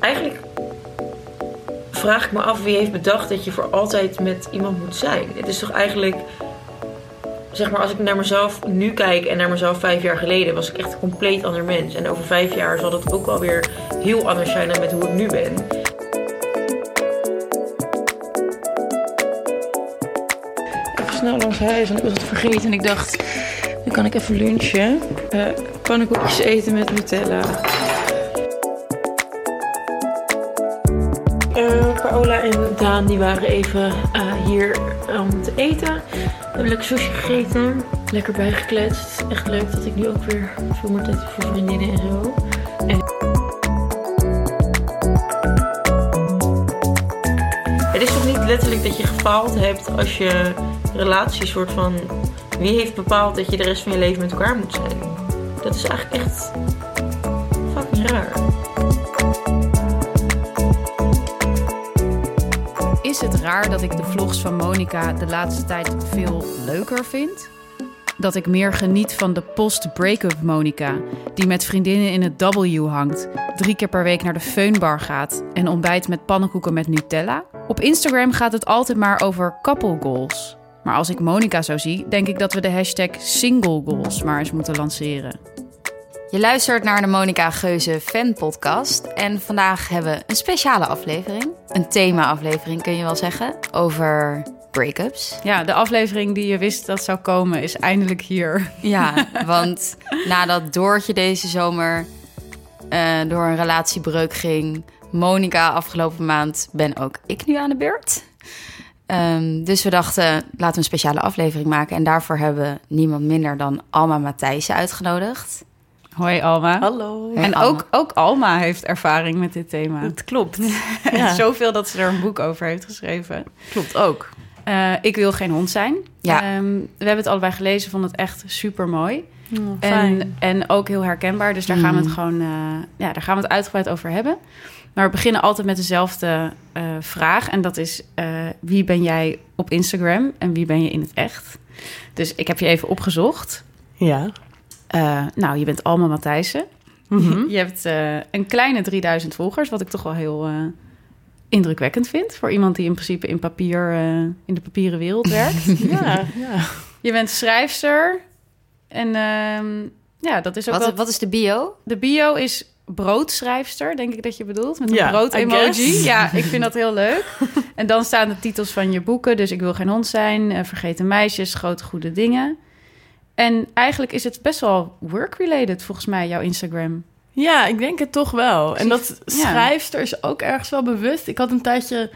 eigenlijk vraag ik me af wie heeft bedacht dat je voor altijd met iemand moet zijn. Het is toch eigenlijk, zeg maar, als ik naar mezelf nu kijk en naar mezelf vijf jaar geleden, was ik echt een compleet ander mens. En over vijf jaar zal dat ook wel weer heel anders zijn dan met hoe ik nu ben. Even snel langs huis, want ik was het vergeten en ik dacht, nu kan ik even lunchen. Uh, pannenkoekjes eten met Nutella. Die waren even uh, hier om te eten. We hebben lekker sushi gegeten. Lekker bijgekletst. Echt leuk dat ik nu ook weer veel meer tijd voor vriendinnen en zo. En... Het is toch niet letterlijk dat je gefaald hebt als je relatie soort van... Wie heeft bepaald dat je de rest van je leven met elkaar moet zijn? Dat is eigenlijk echt Is het raar dat ik de vlogs van Monica de laatste tijd veel leuker vind? Dat ik meer geniet van de post-breakup Monica, die met vriendinnen in het W hangt, drie keer per week naar de Feunbar gaat en ontbijt met pannenkoeken met Nutella? Op Instagram gaat het altijd maar over couple goals. Maar als ik Monica zo zie, denk ik dat we de hashtag single goals maar eens moeten lanceren. Je luistert naar de Monica Geuze fan podcast en vandaag hebben we een speciale aflevering, een thema-aflevering kun je wel zeggen, over breakups. Ja, de aflevering die je wist dat zou komen is eindelijk hier. Ja, want nadat Doortje deze zomer uh, door een relatiebreuk ging, Monica afgelopen maand, ben ook ik nu aan de beurt. Um, dus we dachten, laten we een speciale aflevering maken. En daarvoor hebben we niemand minder dan Alma Matthijssen uitgenodigd. Hoi Alma. Hallo. En Alma. ook, ook Alma heeft ervaring met dit thema. Het klopt. Ja. Zoveel dat ze er een boek over heeft geschreven. Klopt ook. Uh, ik wil geen hond zijn. Ja. Um, we hebben het allebei gelezen, vonden het echt super mooi. Oh, en, en ook heel herkenbaar. Dus daar Mm. gaan we het gewoon uh, ja, daar gaan we het uitgebreid over hebben. Maar we beginnen altijd met dezelfde uh, vraag. En dat is: uh, wie ben jij op Instagram en wie ben je in het echt? Dus ik heb je even opgezocht. Ja. Uh, nou, je bent Alma Matthijssen. Mm -hmm. Je hebt uh, een kleine 3000 volgers, wat ik toch wel heel uh, indrukwekkend vind. Voor iemand die in principe in, papier, uh, in de papieren wereld werkt. ja, ja. Je bent schrijfster. En ja, dat is ook wat, wel... wat is de bio? De bio is broodschrijfster, denk ik dat je bedoelt. Met een ja, brood-emoji. Ja, ik vind dat heel leuk. en dan staan de titels van je boeken. Dus Ik wil geen hond zijn, Vergeten meisjes, Grote goede dingen. En eigenlijk is het best wel work-related, volgens mij, jouw Instagram. Ja, ik denk het toch wel. En dat schrijfster is ook ergens wel bewust. Ik had een tijdje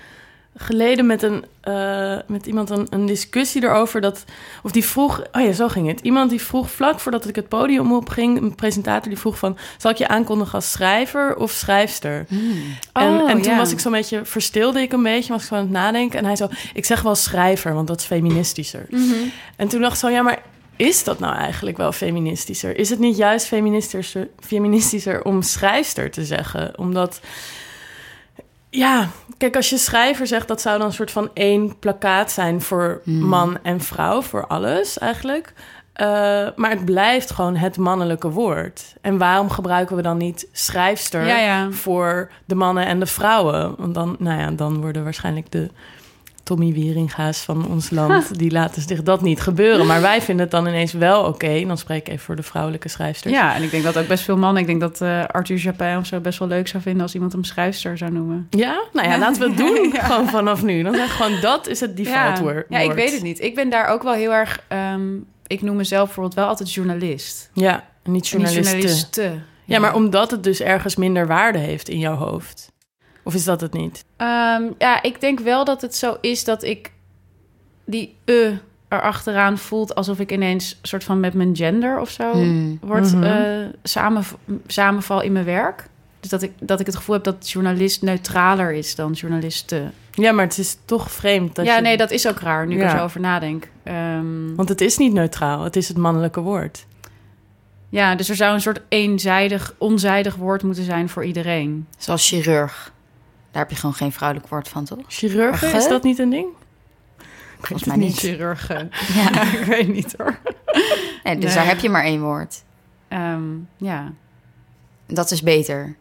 geleden met, een, uh, met iemand een, een, discussie erover. Dat, of die vroeg, oh ja, zo ging het. Iemand die vroeg vlak voordat ik het podium opging, een presentator die vroeg van, zal ik je aankondigen als schrijver of schrijfster? Mm. En, Oh, en toen ja. was ik zo'n beetje, verstilde ik een beetje, was ik gewoon aan het nadenken. En hij zo, ik zeg wel schrijver, want dat is feministischer. Mm -hmm. En toen dacht ik zo, ja, maar is dat nou eigenlijk wel feministischer? Is het niet juist feministischer, feministischer om schrijfster te zeggen? Omdat, ja, kijk, als je schrijver zegt, dat zou dan een soort van één plakkaat zijn voor Hmm. man en vrouw, voor alles eigenlijk. Uh, maar het blijft gewoon het mannelijke woord. En waarom gebruiken we dan niet schrijfster ja, ja. voor de mannen en de vrouwen? Want dan, nou ja, dan worden waarschijnlijk de Tommy Wieringa's van ons land, die laten zich dat niet gebeuren. Maar wij vinden het dan ineens wel oké. Okay. Dan spreek ik even voor de vrouwelijke schrijfsters. Ja, en ik denk dat ook best veel mannen... Ik denk dat uh, Arthur Japin of zo best wel leuk zou vinden... als iemand hem schrijfster zou noemen. Ja? Nou ja, laten we het doen ja. gewoon vanaf nu. Dan zeg gewoon, dat is het default ja. woord. Ja, ik weet het niet. Ik ben daar ook wel heel erg... Um, ik noem mezelf bijvoorbeeld wel altijd journalist. Ja, niet journaliste. Ja. ja, maar omdat het dus ergens minder waarde heeft in jouw hoofd. Of is dat het niet? Um, ja, ik denk wel dat het zo is dat ik die e erachteraan voelt alsof ik ineens soort van met mijn gender of zo Hmm. wordt Mhm. uh, samen, samenval in mijn werk. Dus dat ik, dat ik het gevoel heb dat journalist neutraler is dan journalisten. Ja, maar het is toch vreemd. Dat ja, je... nee, dat is ook raar nu ik Ja. er zo over nadenk. Um, Want het is niet neutraal, het is het mannelijke woord. ja, dus er zou een soort eenzijdig, onzijdig woord moeten zijn voor iedereen. Zoals chirurg. Daar heb je gewoon geen vrouwelijk woord van, toch? Chirurgen, Ge? is dat niet een ding? Volgens mij niet. Chirurgen. Ja. ik weet niet hoor. Nee, dus Nee. daar heb je maar één woord. Um, ja. Dat is beter.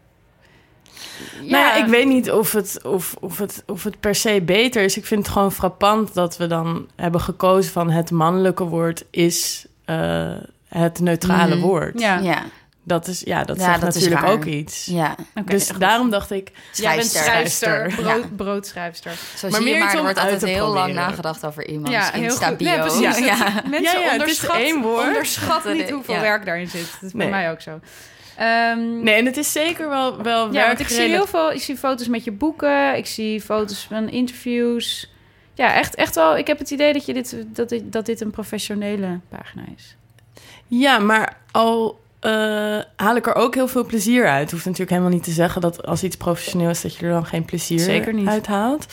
Nou ja, ik weet niet of het, of, of, het, of het per se beter is. Ik vind het gewoon frappant dat we dan hebben gekozen van het mannelijke woord is uh, het neutrale Mhm. woord. Ja. Ja, Dat is, ja, dat Ja, zegt dat is natuurlijk ook iets. ja. Dus goed. daarom dacht ik, Jij bent Schrijfster. Ja. broodschrijfster. Zo Maar meer maar, er wordt altijd heel lang nagedacht over iemands Ja, heel goed. Nee, precies. Ja. Mensen Ja, ja, het is onderschat, één woord. onderschat Dat niet hoeveel ja. werk daarin zit. Dat is bij Nee. mij ook zo. Ehm, nee, en het is zeker wel, wel Ja, want ik zie heel veel. Ik zie foto's met je boeken. Ik zie foto's van interviews. Ja, echt, echt wel. Ik heb het idee dat, je dit, dat, dit, dat dit een professionele pagina is. Ja, maar al eh, haal ik er ook heel veel plezier uit. Het hoeft natuurlijk helemaal niet te zeggen dat als iets professioneel is... dat je er dan geen plezier Zeker niet. uit haalt.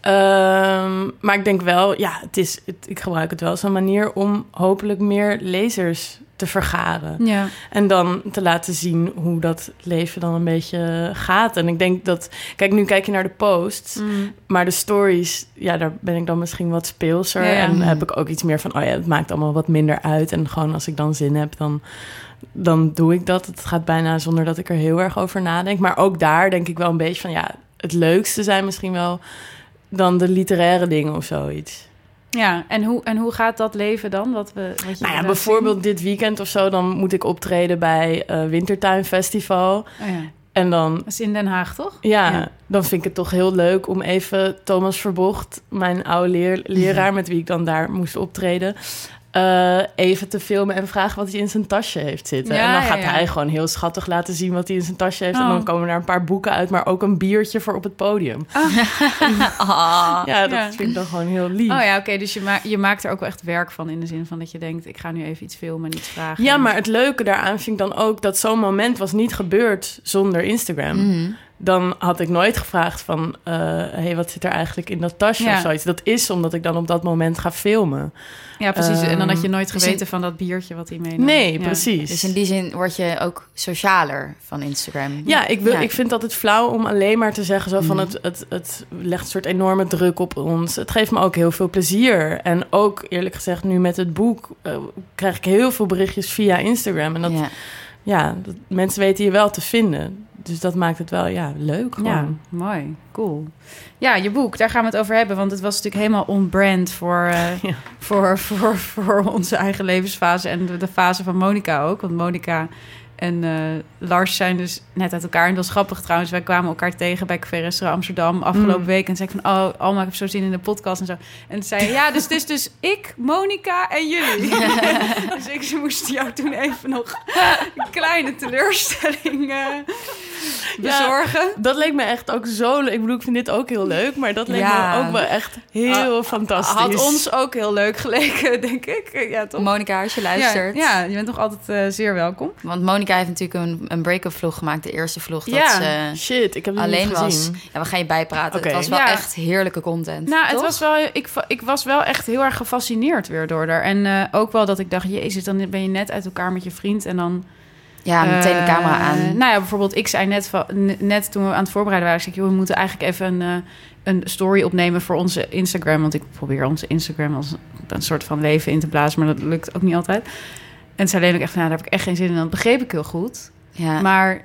Ehm, maar ik denk wel, ja, het is, het, ik gebruik het wel als een manier... om hopelijk meer lezers te vergaren. Ja. En dan te laten zien hoe dat leven dan een beetje gaat. En ik denk dat... Kijk, nu kijk je naar de posts... Mm. Maar de stories, ja, daar ben ik dan misschien wat speelser. Ja, ja. En heb ik ook iets meer van, oh ja, het maakt allemaal wat minder uit. En gewoon als ik dan zin heb, dan, dan doe ik dat. Het gaat bijna zonder dat ik er heel erg over nadenk. Maar ook daar denk ik wel een beetje van, ja, het leukste zijn misschien wel dan de literaire dingen of zoiets. Ja, en hoe, en hoe gaat dat leven dan? Wat we, wat je Nou ja, bijvoorbeeld dit weekend of zo, dan moet ik optreden bij eh Wintertuin Festival. Oh ja. En dan Dat is in Den Haag, toch? Ja, Ja. dan vind ik het toch heel leuk om even Thomas Verbocht, mijn oude leer- leraar met wie ik dan daar moest optreden, eh, even te filmen en vragen wat hij in zijn tasje heeft zitten. Ja, en dan gaat ja. hij gewoon heel schattig laten zien wat hij in zijn tasje heeft. En Oh. dan komen er een paar boeken uit, maar ook een biertje voor op het podium. Ah. Ja, dat vind ik dan gewoon heel lief. Oh ja, oké. dus je, ma je maakt er ook wel echt werk van in de zin van dat je denkt... ik ga nu even iets filmen en iets vragen. Ja, maar het leuke daaraan vind ik dan ook dat zo'n moment was niet gebeurd zonder Instagram. Mhm. Dan had ik nooit gevraagd van... hé, hey, wat zit er eigenlijk in dat tasje Ja. of zoiets. Dat is omdat ik dan op dat moment ga filmen. Ja, precies. en dan had je Ehm, nooit dus geweten van dat biertje wat hij meenam. Nee, Ja. precies. Dus in die zin word je ook socialer van Instagram. Ja, ik, wil, Ja. ik vind dat het flauw om alleen maar te zeggen zo van... Mhm. het, het, het legt een soort enorme druk op ons. Het geeft me ook heel veel plezier. En ook eerlijk gezegd, nu met het boek... eh, krijg ik heel veel berichtjes via Instagram. En dat, ja. Ja. dat, mensen weten je wel te vinden. Dus dat maakt het wel ja, leuk gewoon. Ja, mooi. Cool. Ja, je boek, daar gaan we het over hebben. Want het was natuurlijk helemaal on-brand voor, eh, Ja. voor, voor, voor onze eigen levensfase. En de, de fase van Monica ook. Want Monica en eh, Lars zijn dus net uit elkaar. En dat was grappig trouwens. Wij kwamen elkaar tegen bij Café Restaurant Amsterdam afgelopen Mm. week. En zei ik van, oh, Alma, ik heb zo zin in de podcast en zo. En zei ja, dus het is dus ik, Monica en jullie. dus ik moest jou toen even nog een kleine teleurstelling eh, bezorgen. Dat leek me echt ook zo leuk. Ik bedoel, ik vind dit ook heel leuk. Maar dat leek Ja. me ook wel echt heel fantastisch. Had ons ook heel leuk geleken, denk ik. Ja, toch? Monica, als je luistert. Ja, ja, je bent nog altijd eh, zeer welkom. Want Monica heeft natuurlijk een, een break-up vlog gemaakt. De eerste vlog dat Ja. ze Shit, ik heb het alleen niet was. gezien. Ja, we gaan je bijpraten. Oké. Het was wel Ja. echt heerlijke content. Nou, het toch? was wel, ik, ik was wel echt heel erg gefascineerd weer door haar. En eh, ook wel dat ik dacht, jezus, dan ben je net uit elkaar met je vriend en dan... Ja, meteen de eh, camera aan. Nou ja, bijvoorbeeld, ik zei net, van, net toen we aan het voorbereiden waren... ik zei, joh, we moeten eigenlijk even een, eh, een story opnemen voor onze Instagram. Want ik probeer onze Instagram als een soort van leven in te blazen... maar dat lukt ook niet altijd. En zei alleen ook echt, nou, daar heb ik echt geen zin in. En dat begreep ik heel goed. ja. Maar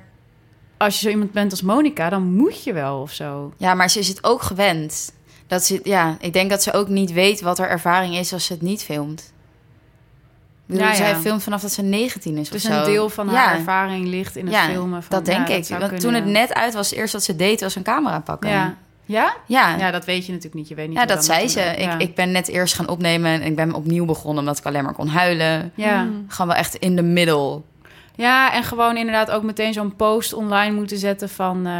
als je zo iemand bent als Monica, dan moet je wel of zo. ja, maar ze is het ook gewend. Dat ze, ja, ik denk dat ze ook niet weet wat haar ervaring is als ze het niet filmt. Bedoel, Ja. Zij filmt vanaf dat ze 19 is Dus of zo. een deel van haar ervaring ligt in het filmen. Van, dat denk ik. zou Want kunnen, toen het net uit was, het eerste wat ze deed was een camera pakken. Ja. Ja? Ja, Ja, dat weet je natuurlijk niet. Je weet niet Ja, dat zei ze. ja. Ik, ik ben net eerst gaan opnemen en ik ben opnieuw begonnen omdat ik alleen maar kon huilen. Ja. Gewoon wel echt in de middel. ja, en gewoon inderdaad ook meteen zo'n post online moeten zetten van... eh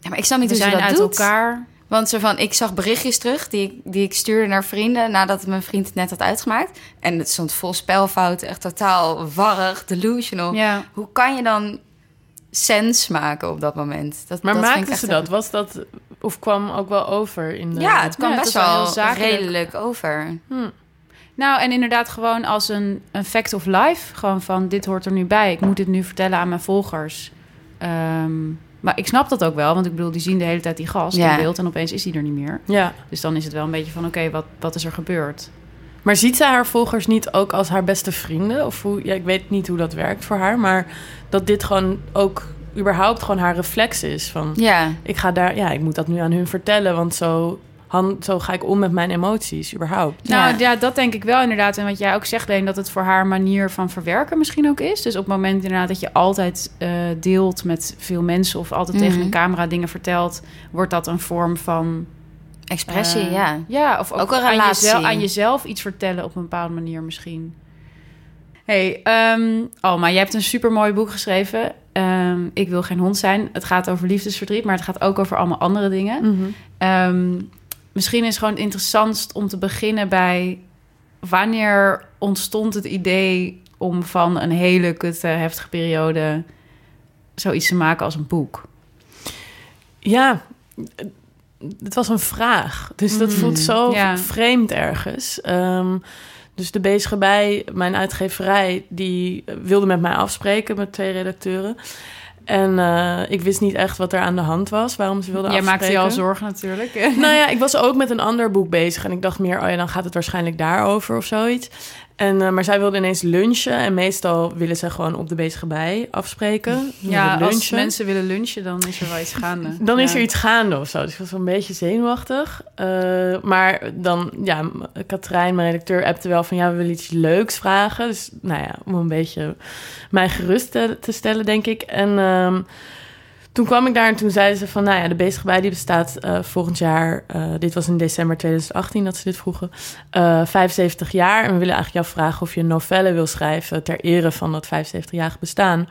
Ja, maar ik snap niet hoe ze dat uit doet. elkaar. Want zo van, ik zag berichtjes terug die, ik- die ik stuurde naar vrienden nadat mijn vriend het net had uitgemaakt. En het stond vol spelfouten, echt totaal warrig, delusional. Ja. Hoe kan je dan sens maken op dat moment? Dat, Maar dat maakten ze dat? Was dat? Of kwam ook wel over in de... Ja, het kwam Ja, best wel redelijk over. Nou, en inderdaad gewoon als een, een fact of life. Gewoon van, dit hoort er nu bij. Ik moet dit nu vertellen aan mijn volgers. Ehm, maar ik snap dat ook wel. Want ik bedoel, die zien de hele tijd die gast Ja. in beeld. En opeens is hij er niet meer. Ja. Dus dan is het wel een beetje van, oké, wat, wat is er gebeurd? Maar ziet ze haar volgers niet ook als haar beste vrienden? Of hoe, ja, ik weet niet hoe dat werkt voor haar, maar dat dit gewoon ook überhaupt gewoon haar reflex is. Van, Ja. ik ga daar, ja, ik moet dat nu aan hun vertellen, want zo, han, zo ga ik om met mijn emoties, überhaupt. Nou Ja. ja. dat denk ik wel inderdaad. En wat jij ook zegt, Leen, dat het voor haar manier van verwerken misschien ook is. Dus op het moment inderdaad dat je altijd eh, deelt met veel mensen... of altijd tegen Mhm. een camera dingen vertelt... wordt dat een vorm van... Expressie, eh, ja. Ja, of ook, Ook een aan, relatie. jezelf, aan jezelf iets vertellen op een bepaalde manier misschien. hey, ehm Alma, jij hebt een supermooi boek geschreven. Ehm, ik wil geen hond zijn. Het gaat over liefdesverdriet, maar het gaat ook over allemaal andere dingen. Mhm. Ehm, misschien is gewoon het interessantst om te beginnen bij... wanneer ontstond het idee om van een hele kutte, heftige periode... zoiets te maken als een boek? Ja, het was een vraag. Dus dat Mm, voelt zo ja. vreemd ergens. Ehm, dus de bezige bij, mijn uitgeverij, die wilde met mij afspreken met twee redacteuren. En eh, ik wist niet echt wat er aan de hand was, waarom ze wilden Jij afspreken. maakte je al zorgen natuurlijk. Nou ja, ik was ook met een ander boek bezig. En ik dacht meer, oh ja, dan gaat het waarschijnlijk daarover of zoiets. En, eh, maar zij wilde ineens lunchen. En meestal willen ze gewoon op de bezige bij afspreken. Ja, als mensen willen lunchen, dan is er wel iets gaande. Dan is er iets gaande of zo. Dus ik was wel een beetje zenuwachtig. Eh, maar dan, ja, Katrijn, mijn redacteur, appte wel van... ja, we willen iets leuks vragen. Dus nou ja, om een beetje mij gerust te, te stellen, denk ik. En ehm, toen kwam ik daar en toen zeiden ze van... nou ja, de bezige bij die bestaat eh, volgend jaar... eh, dit was in december 2018 dat ze dit vroegen... eh 75 jaar. En we willen eigenlijk jou vragen of je een novelle wil schrijven... ter ere van dat 75-jarige bestaan...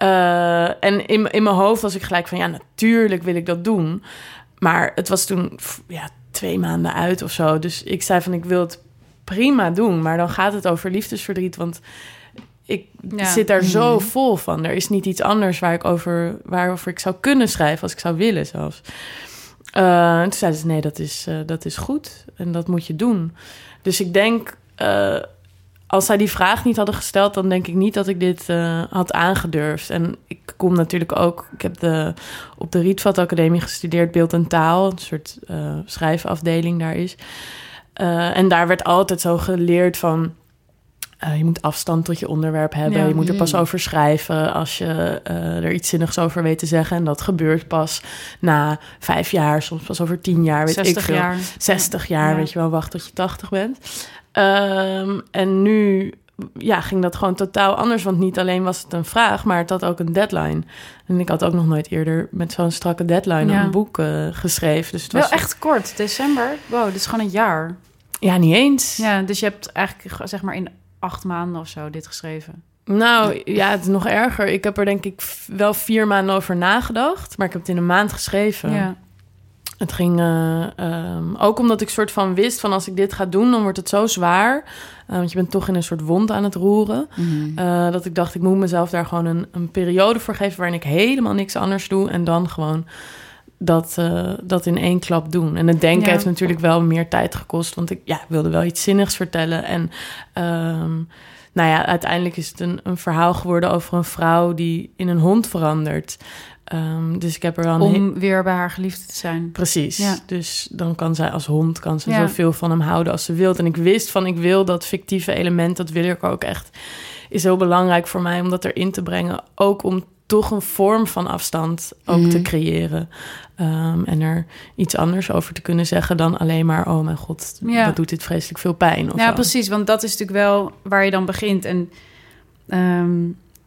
Eh, en in, in mijn hoofd was ik gelijk van, ja, natuurlijk wil ik dat doen. Maar het was toen ja, twee maanden uit of zo. Dus ik zei van, ik wil het prima doen. Maar dan gaat het over liefdesverdriet, want ik Ja. zit daar zo Mhm. vol van. Er is niet iets anders waar ik over, waarover ik zou kunnen schrijven, als ik zou willen zelfs. Eh, en toen zeiden ze, nee, dat is, eh, dat is goed. En dat moet je doen. Dus ik denk... eh, als zij die vraag niet hadden gesteld, dan denk ik niet dat ik dit eh, had aangedurfd. En ik kom natuurlijk ook, ik heb de, op de Rietveld Academie gestudeerd, beeld en taal, een soort eh, schrijfafdeling daar is. Eh, en daar werd altijd zo geleerd van. Eh, je moet afstand tot je onderwerp hebben. Ja. Je moet er pas Mm. over schrijven als je eh, er iets zinnigs over weet te zeggen. En dat gebeurt pas na vijf jaar, soms pas over tien jaar. Weet ik 60 veel. jaar. 60 jaar, Ja. weet je wel, wacht tot je 80 bent. Ehm, en nu ja, ging dat gewoon totaal anders. Want niet alleen was het een vraag, maar het had ook een deadline. En ik had ook nog nooit eerder met zo'n strakke deadline Ja. een boek eh, geschreven. Dus het Wel was echt kort, december. Wow, dit is gewoon een jaar. Ja, niet eens. Ja, dus je hebt eigenlijk ge- zeg maar in acht maanden of zo dit geschreven. Nou, ja, het is nog erger. Ik heb er denk ik wel vier maanden over nagedacht. Maar ik heb het in een maand geschreven. Ja. Het ging eh, ehm, ook omdat ik soort van wist van als ik dit ga doen, dan wordt het zo zwaar. Eh, want je bent toch in een soort wond aan het roeren. Mhm. Eh, dat ik dacht, ik moet mezelf daar gewoon een, een periode voor geven waarin ik helemaal niks anders doe. En dan gewoon dat, eh, dat in één klap doen. En het denken Ja. heeft natuurlijk wel meer tijd gekost. Want ik ja, wilde wel iets zinnigs vertellen. En ehm, nou ja, uiteindelijk is het een, een verhaal geworden over een vrouw die in een hond verandert. Ehm, dus ik heb er he- Om weer bij haar geliefde te zijn. Precies. Ja. Dus dan kan zij als hond kan ze Ja. zoveel van hem houden als ze wilt. En ik wist van ik wil dat fictieve element, dat wil ik ook echt. Is heel belangrijk voor mij om dat erin te brengen. Ook om toch een vorm van afstand ook Mhm. te creëren. Ehm, en er iets anders over te kunnen zeggen dan alleen maar... oh mijn god, Ja. wat doet dit vreselijk veel pijn. Of Ja, zo. precies. Want dat is natuurlijk wel waar je dan begint. En ehm,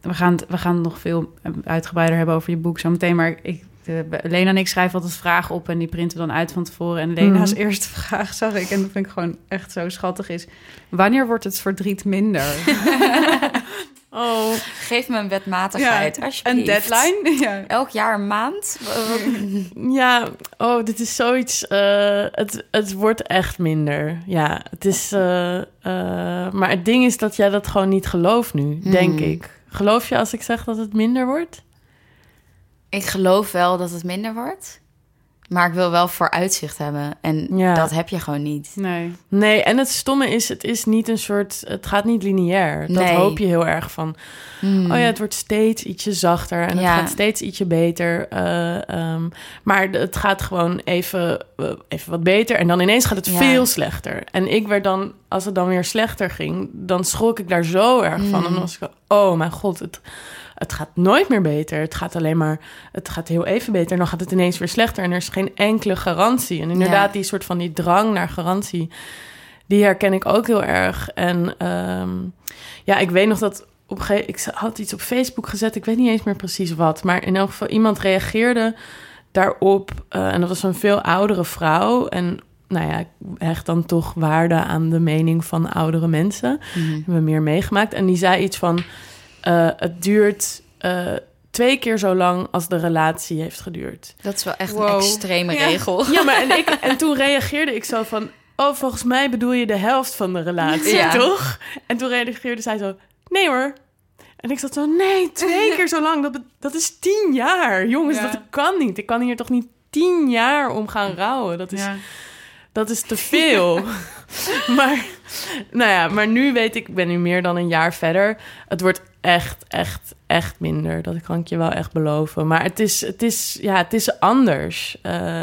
we, gaan, we gaan nog veel uitgebreider hebben over je boek zo meteen. Maar ik, de, Lena en ik schrijven altijd vragen op en die printen we dan uit van tevoren. En Lena's Mhm. eerste vraag zag ik, en dat vind ik gewoon echt zo schattig, is... Wanneer wordt het verdriet minder? Oh, Geef me een wetmatigheid, alsjeblieft. Een deadline? Ja. Elk jaar een maand? ja, oh, dit is zoiets. eh, het, het wordt echt minder. Ja, het is. eh, eh, maar het ding is dat jij dat gewoon niet gelooft nu, denk Hmm. ik. Geloof je als ik zeg dat het minder wordt? Ik geloof wel dat het minder wordt. Maar ik wil wel vooruitzicht hebben. En Ja. dat heb je gewoon niet. Nee. Nee, en het stomme is, het is niet een soort. Het gaat niet lineair. Dat Nee. hoop je heel erg van. Hmm. Oh ja, het wordt steeds ietsje zachter en het gaat steeds ietsje beter. eh, ehm, maar het gaat gewoon even, eh, even wat beter en dan ineens gaat het Ja. veel slechter. En ik werd dan, als het dan weer slechter ging, dan schrok ik daar zo erg van. Mm. En dan was ik, oh mijn god, het het gaat nooit meer beter. Het gaat alleen maar, het gaat heel even beter. En dan gaat het ineens weer slechter. En er is geen enkele garantie. En inderdaad, die soort van die drang naar garantie, die herken ik ook heel erg. En ehm, ja, ik weet nog dat op een gegeven ik had iets op Facebook gezet. Ik weet niet eens meer precies wat. Maar in elk geval, iemand reageerde daarop. Uh, en dat was een veel oudere vrouw. En nou ja, ik hecht dan toch waarde aan de mening van oudere mensen. Mm -hmm. Hebben meer meegemaakt. En die zei iets van: uh, het duurt. Uh, twee keer zo lang als de relatie heeft geduurd. Dat is wel echt wow. een extreme ja. regel. Ja, maar en, ik, en toen reageerde ik zo van... Oh, volgens mij bedoel je de helft van de relatie, ja. toch? En toen reageerde zij zo... Nee hoor. En ik zat zo... Nee, twee keer zo lang. Dat, dat is tien jaar. Jongens, ja. dat kan niet. Ik kan hier toch niet tien jaar om gaan rouwen. Dat is... Ja dat is te veel. maar, nou ja, maar nu weet ik, ik ben nu meer dan een jaar verder. Het wordt echt, echt, echt minder. Dat kan ik je wel echt beloven. Maar het is, het is, ja, het is anders. Uh,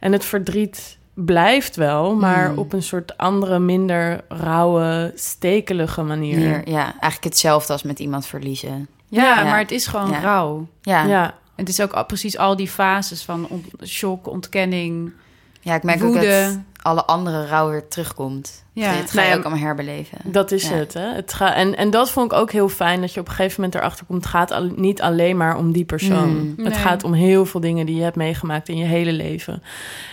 en het verdriet blijft wel, maar Hmm. op een soort andere, minder rauwe, stekelige manier. Meer, ja, eigenlijk hetzelfde als met iemand verliezen. Ja, Ja. maar het is gewoon Ja. rauw. Ja, ja. Ja, Het is ook al- precies al die fases van on- shock, ontkenning. ik merk Woede. ook dat alle andere rouw weer terugkomt. Ja. Het ga Nou je ja, ook allemaal herbeleven. dat is Ja. het. Hè? het ga, en, en dat vond ik ook heel fijn, dat je op een gegeven moment erachter komt. Het gaat al, niet alleen maar om die persoon. Mm. Het Nee. gaat om heel veel dingen die je hebt meegemaakt in je hele leven.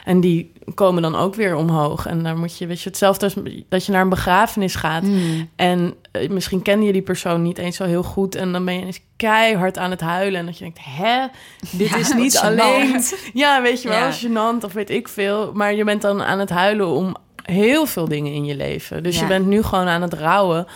En die komen dan ook weer omhoog. En dan moet je, weet je, hetzelfde als dat je naar een begrafenis gaat. Mm. En eh, misschien ken je die persoon niet eens zo heel goed. En dan ben je eens keihard aan het huilen. En dat je denkt, hè, dit Ja, is niet alleen... Ja, weet je wel, Ja. gênant of weet ik veel. Maar je bent dan aan het huilen om heel veel dingen in je leven. Dus je bent nu gewoon aan het rouwen.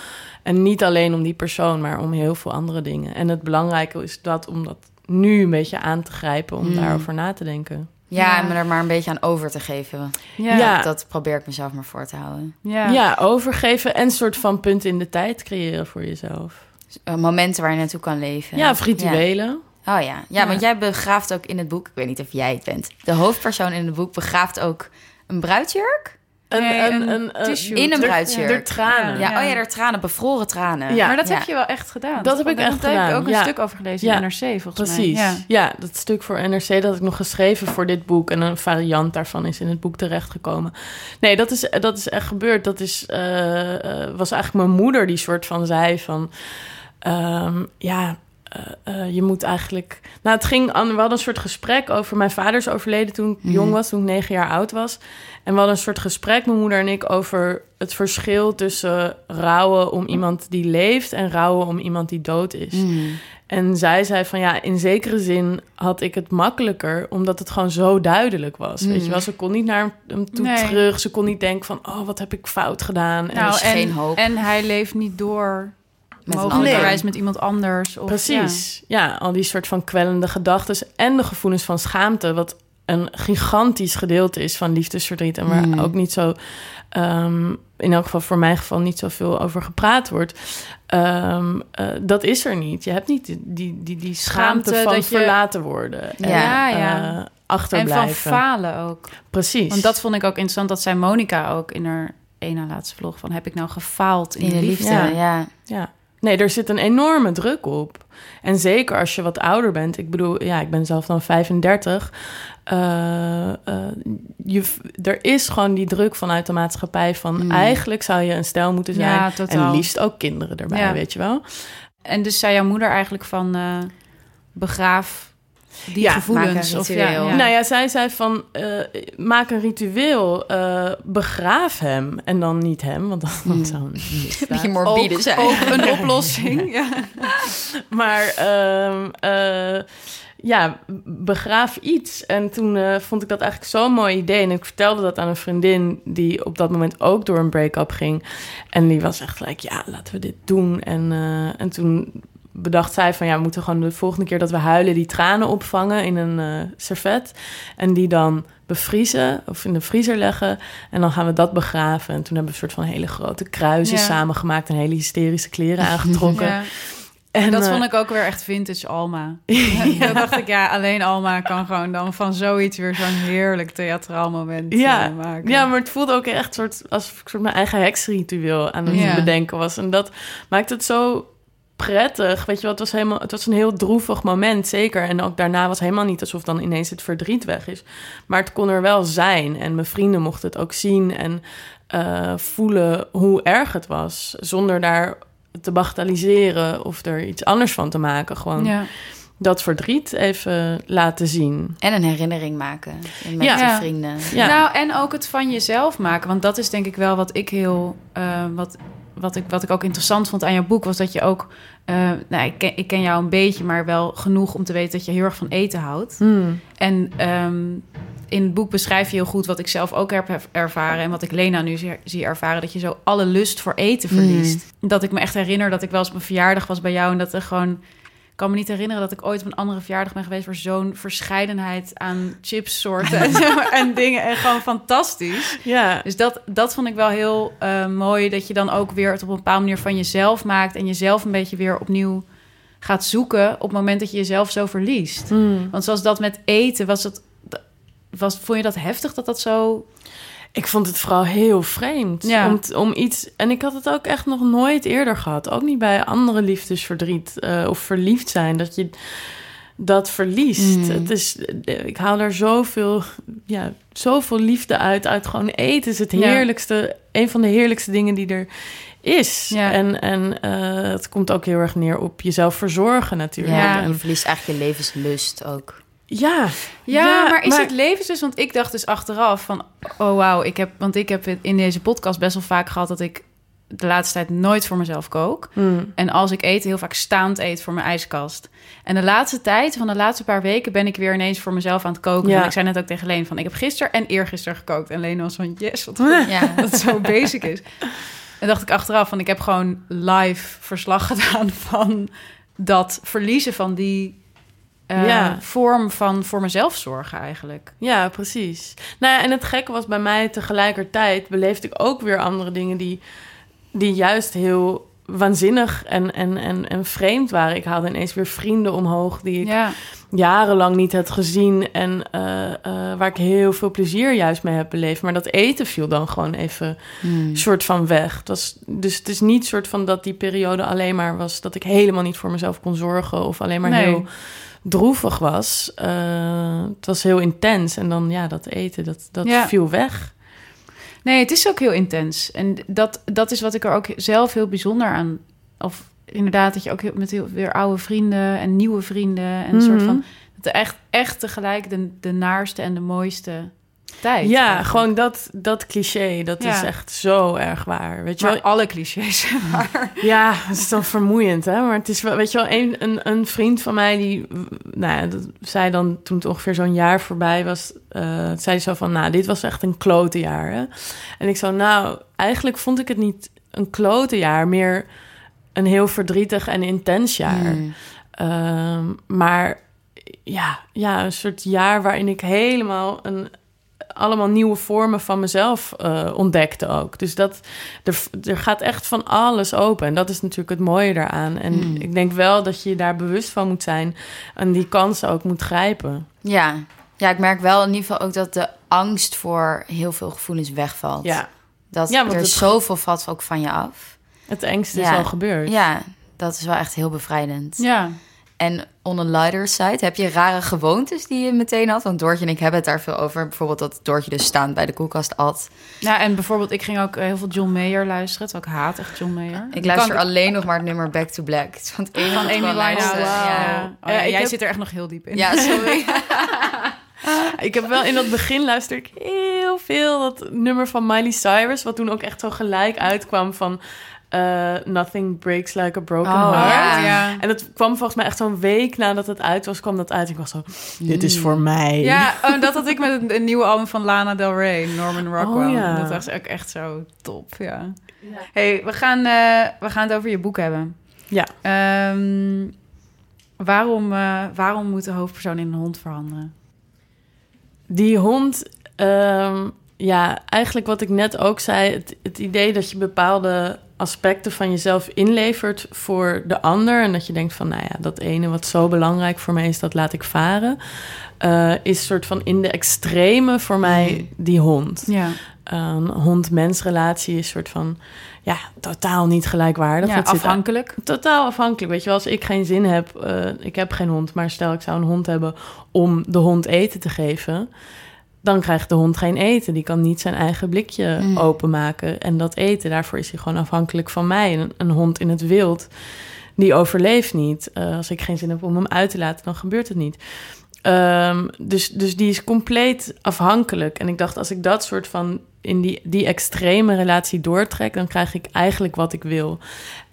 En niet alleen om die persoon, maar om heel veel andere dingen. En het belangrijke is dat om dat nu een beetje aan te grijpen... om Mm. daarover na te denken. Ja, Ja. en me er maar een beetje aan over te geven. Ja. Ja. Dat, probeer ik mezelf maar voor te houden. Ja. Ja, overgeven en een soort van punt in de tijd creëren voor jezelf. Uh, momenten waar je naartoe kan leven. Ja, of rituelen. Ja. Oh ja. ja, want jij begraaft ook in het boek... Ik weet niet of jij het bent. De hoofdpersoon in het boek begraaft ook een bruidsjurk. Nee, een tissue. In een bruidsjurk. der tranen. Ja, Ja. oh ja, er tranen, bevroren tranen. Ja. Maar dat Ja. heb je wel echt gedaan. Dat heb ik Want echt Daar heb gedaan, ik ook een stuk over gelezen Ja. in NRC, volgens Precies. mij. Ja. dat stuk voor NRC dat ik nog geschreven voor dit boek. En een variant daarvan is in het boek terechtgekomen. Nee, dat is, dat is echt gebeurd. Dat is, eh, eh, was eigenlijk mijn moeder die soort van zei van... ehm, ja, eh, eh, je moet eigenlijk... Nou, het ging... aan- We hadden een soort gesprek over... Mijn vader is overleden toen ik Mhm. jong was, toen ik negen jaar oud was. En we hadden een soort gesprek, mijn moeder en ik, over het verschil tussen rouwen om iemand die leeft en rouwen om iemand die dood is. Mm. En zij zei van ja, in zekere zin had ik het makkelijker, omdat het gewoon zo duidelijk was. Weet je wel, ze kon niet naar hem toe Nee. terug. Ze kon niet denken van, oh, wat heb ik fout gedaan. En Nou, is en, geen hoop. en hij leeft niet door Met een mogelijkerwijs ander. met iemand anders. Of, Precies. Ja. al die soort van kwellende gedachten en de gevoelens van schaamte, wat een gigantisch gedeelte is van liefdesverdriet en waar Mm. ook niet zo, ehm, in elk geval voor mijn geval, niet zoveel over gepraat wordt. Ehm, eh, dat is er niet. Je hebt niet die, die, die, die schaamte, Schaamte van dat je- verlaten worden. Ja. Ja, en, ja. eh, En van achterblijven. falen ook. Precies. Want dat vond ik ook interessant. Dat zei Monica ook in haar ene laatste vlog. Van, heb ik nou gefaald in, In de liefde, Ja. ja. Ja. Nee, er zit een enorme druk op. En zeker als je wat ouder bent. Ik bedoel, ja, ik ben zelf dan 35. Eh, eh, je, er is gewoon die druk vanuit de maatschappij van... Mm. eigenlijk zou je een stijl moeten zijn. Ja. En liefst ook kinderen erbij, Ja. weet je wel? En dus zei jouw moeder eigenlijk van... eh, begraaf die Ja, gevoelens. maak een of, ritueel. ja, Nou ja, zij zei van, eh, maak een ritueel, eh, begraaf hem. En dan niet hem, want dan Mm. zou een. Beetje morbide ook, zijn. ook een oplossing. ja. Maar ehm, eh, ja, begraaf iets. En toen eh, vond ik dat eigenlijk zo'n mooi idee. En ik vertelde dat aan een vriendin die op dat moment ook door een break-up ging. En die was echt gelijk, ja, laten we dit doen. En, eh, en toen bedacht zij van, ja, we moeten gewoon de volgende keer dat we huilen... die tranen opvangen in een eh, servet. En die dan bevriezen of in de vriezer leggen. En dan gaan we dat begraven. En toen hebben we een soort van hele grote kruisen Ja. samengemaakt... en hele hysterische kleren aangetrokken. Ja. En, dat eh, vond ik ook weer echt vintage Alma. Dan dacht ik, ja, alleen Alma kan gewoon dan van zoiets weer zo'n heerlijk theatraal moment Ja, eh, maken. Ja, maar het voelde ook echt soort, alsof ik soort mijn eigen heksritueel aan het Ja. bedenken was. En dat maakt het zo prettig. Weet je wat, het was helemaal, het was een heel droevig moment, zeker. En ook daarna was helemaal niet alsof dan ineens het verdriet weg is. Maar het kon er wel zijn. En mijn vrienden mochten het ook zien en uh, voelen hoe erg het was. Zonder daar te bagatelliseren of er iets anders van te maken. Gewoon. Ja dat verdriet even laten zien. En een herinnering maken met ja. je vrienden. Ja. Nou, en ook het van jezelf maken. Want dat is denk ik wel wat ik heel... Uh, wat, wat, ik, wat ik ook interessant vond aan jouw boek... was dat je ook... Uh, nou, ik ken, ik ken jou een beetje, maar wel genoeg om te weten... dat je heel erg van eten houdt. Hmm. En um, in het boek beschrijf je heel goed wat ik zelf ook heb ervaren... en wat ik Lena nu zie, ervaren... dat je zo alle lust voor eten verliest. Hmm. Dat ik me echt herinner dat ik wel eens op een verjaardag was bij jou... en dat er gewoon kan me niet herinneren dat ik ooit op een andere verjaardag ben geweest... waar zo'n verscheidenheid aan chipssoorten en, en dingen... en gewoon fantastisch. Ja. Dus dat, dat vond ik wel heel uh, mooi... dat je dan ook weer het op een bepaalde manier van jezelf maakt... en jezelf een beetje weer opnieuw gaat zoeken... op het moment dat je jezelf zo verliest. Hmm. Want zoals dat met eten, was het... Was, vond je dat heftig dat dat zo ik vond het vooral heel vreemd. Ja. Om, om iets. En ik had het ook echt nog nooit eerder gehad. Ook niet bij andere liefdesverdriet uh, of verliefd zijn. Dat je dat verliest. Mm. Het is, ik haal er zoveel, ja, zoveel liefde uit. Uit gewoon eten is het heerlijkste. Een van de heerlijkste dingen die er is. Ja. En, en uh, het komt ook heel erg neer op jezelf verzorgen natuurlijk. Ja, en je verliest eigenlijk je levenslust ook. Ja, ja, maar is het dus? Want ik dacht dus achteraf van, oh wauw, ik heb, want ik heb in deze podcast best wel vaak gehad dat ik de laatste tijd nooit voor mezelf kook. Hmm. En als ik eet, heel vaak staand eet voor mijn ijskast. En de laatste tijd, van de laatste paar weken, ben ik weer ineens voor mezelf aan het koken. Ja. ik zei net ook tegen Leen van, ik heb gisteren en eergisteren gekookt. En Leen was van, yes, wat goed, ja. dat het zo basic is. En dacht ik achteraf van, ik heb gewoon live verslag gedaan van dat verliezen van die uh, ja. vorm van voor mezelf zorgen eigenlijk. Ja, precies. Nou ja, en het gekke was bij mij tegelijkertijd beleefde ik ook weer andere dingen die, die juist heel waanzinnig en, en, en, en vreemd waren. Ik haalde ineens weer vrienden omhoog die ik jarenlang niet had gezien en uh, uh, waar ik heel veel plezier juist mee heb beleefd. Maar dat eten viel dan gewoon even hmm. soort van weg. Was, dus het is niet soort van dat die periode alleen maar was dat ik helemaal niet voor mezelf kon zorgen of alleen maar heel droevig was. Uh, het was heel intens. En dan ja, dat eten, dat, dat viel weg. Nee, het is ook heel intens. En dat, dat is wat ik er ook zelf heel bijzonder aan... Of inderdaad, dat je ook met heel, weer oude vrienden en nieuwe vrienden... en een soort mhm. van... Dat echt, echt tegelijk de, de naarste en de mooiste tijd. Ja, gewoon dat, dat cliché, dat is echt zo erg waar. Weet je wel? alle clichés. Ja, het is dan vermoeiend, hè? Maar het is wel, weet je wel, een, een, een vriend van mij die, nou ja, dat zei dan toen het ongeveer zo'n jaar voorbij was, uh, zei zo van, nou, dit was echt een klote jaar. Hè? En ik zo, nou, eigenlijk vond ik het niet een klote jaar, meer een heel verdrietig en intens jaar. Hmm. Ehm, maar ja, ja, een soort jaar waarin ik helemaal een, allemaal nieuwe vormen van mezelf uh, ontdekte ook. Dus dat, er, er gaat echt van alles open. En dat is natuurlijk het mooie daaraan. En hmm. ik denk wel dat je daar bewust van moet zijn... en die kansen ook moet grijpen. Ja. ja, ik merk wel in ieder geval ook dat de angst voor heel veel gevoelens wegvalt. Ja. Dat ja, er het... zoveel valt ook van je af. Het engste is al gebeurd. Ja, dat is wel echt heel bevrijdend. Ja. En on a lighter side, heb je rare gewoontes die je meteen had? Want Doortje en ik hebben het daar veel over. Bijvoorbeeld dat Doortje dus staand bij de koelkast at. Ja, en bijvoorbeeld ik ging ook heel veel John Mayer luisteren. Terwijl ik haat echt John Mayer. Ik luister alleen nog maar het nummer Back to Black. Van Amy Winehouse. Ja. Oh, ja, jij zit er echt nog heel diep in. Ja, sorry. ik heb wel in het begin luister ik heel veel dat nummer van Miley Cyrus, wat toen ook echt zo gelijk uitkwam van uh, Nothing Breaks Like a Broken oh, Heart. Ja. En dat kwam volgens mij echt zo'n week nadat het uit was, kwam dat uit. En ik was zo, dit is voor mij. Ja, oh, dat had ik met een, nieuwe album van Lana Del Rey, Norman Rockwell. Oh, ja. Dat was ook echt zo top, ja. ja. hey, we gaan, uh, we gaan het over je boek hebben. Ja. Um, waarom, uh, waarom moet de hoofdpersoon in een hond veranderen? Die hond... Um, ja, eigenlijk wat ik net ook zei, het, het idee dat je bepaalde aspecten van jezelf inlevert voor de ander. En dat je denkt van, nou ja, dat ene wat zo belangrijk voor mij is, dat laat ik varen. Uh, is soort van in de extreme voor mij mm. die hond. Ja. een hond-mens relatie is soort van ja, totaal niet gelijkwaardig. Ja, zit afhankelijk. Totaal afhankelijk. Weet je wel, als ik geen zin heb, eh, ik heb geen hond, maar stel ik zou een hond hebben om de hond eten te geven, dan krijgt de hond geen eten. Die kan niet zijn eigen blikje Mm. openmaken en dat eten. Daarvoor is hij gewoon afhankelijk van mij. Een, een hond in het wild, die overleeft niet. Eh, als ik geen zin heb om hem uit te laten, dan gebeurt het niet. Ehm, dus, dus die is compleet afhankelijk. En ik dacht, als ik dat soort van in die, die extreme relatie doortrek, dan krijg ik eigenlijk wat ik wil.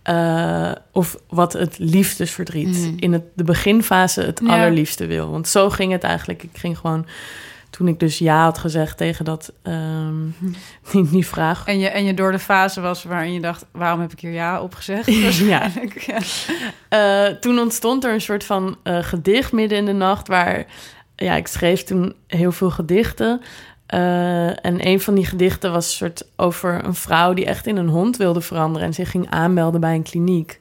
Eh, of wat het liefdesverdriet Mhm. in het, de beginfase het Ja. allerliefste wil. Want zo ging het eigenlijk. Ik ging gewoon, toen ik dus ja had gezegd tegen dat, ehm, die, die vraag. En je, en je door de fase was waarin je dacht... waarom heb ik hier ja op gezegd? Ja. Ja. Eh, toen ontstond er een soort van eh, gedicht midden in de nacht... waar ja, ik schreef toen heel veel gedichten. Eh, en een van die gedichten was een soort over een vrouw... die echt in een hond wilde veranderen... en zich ging aanmelden bij een kliniek...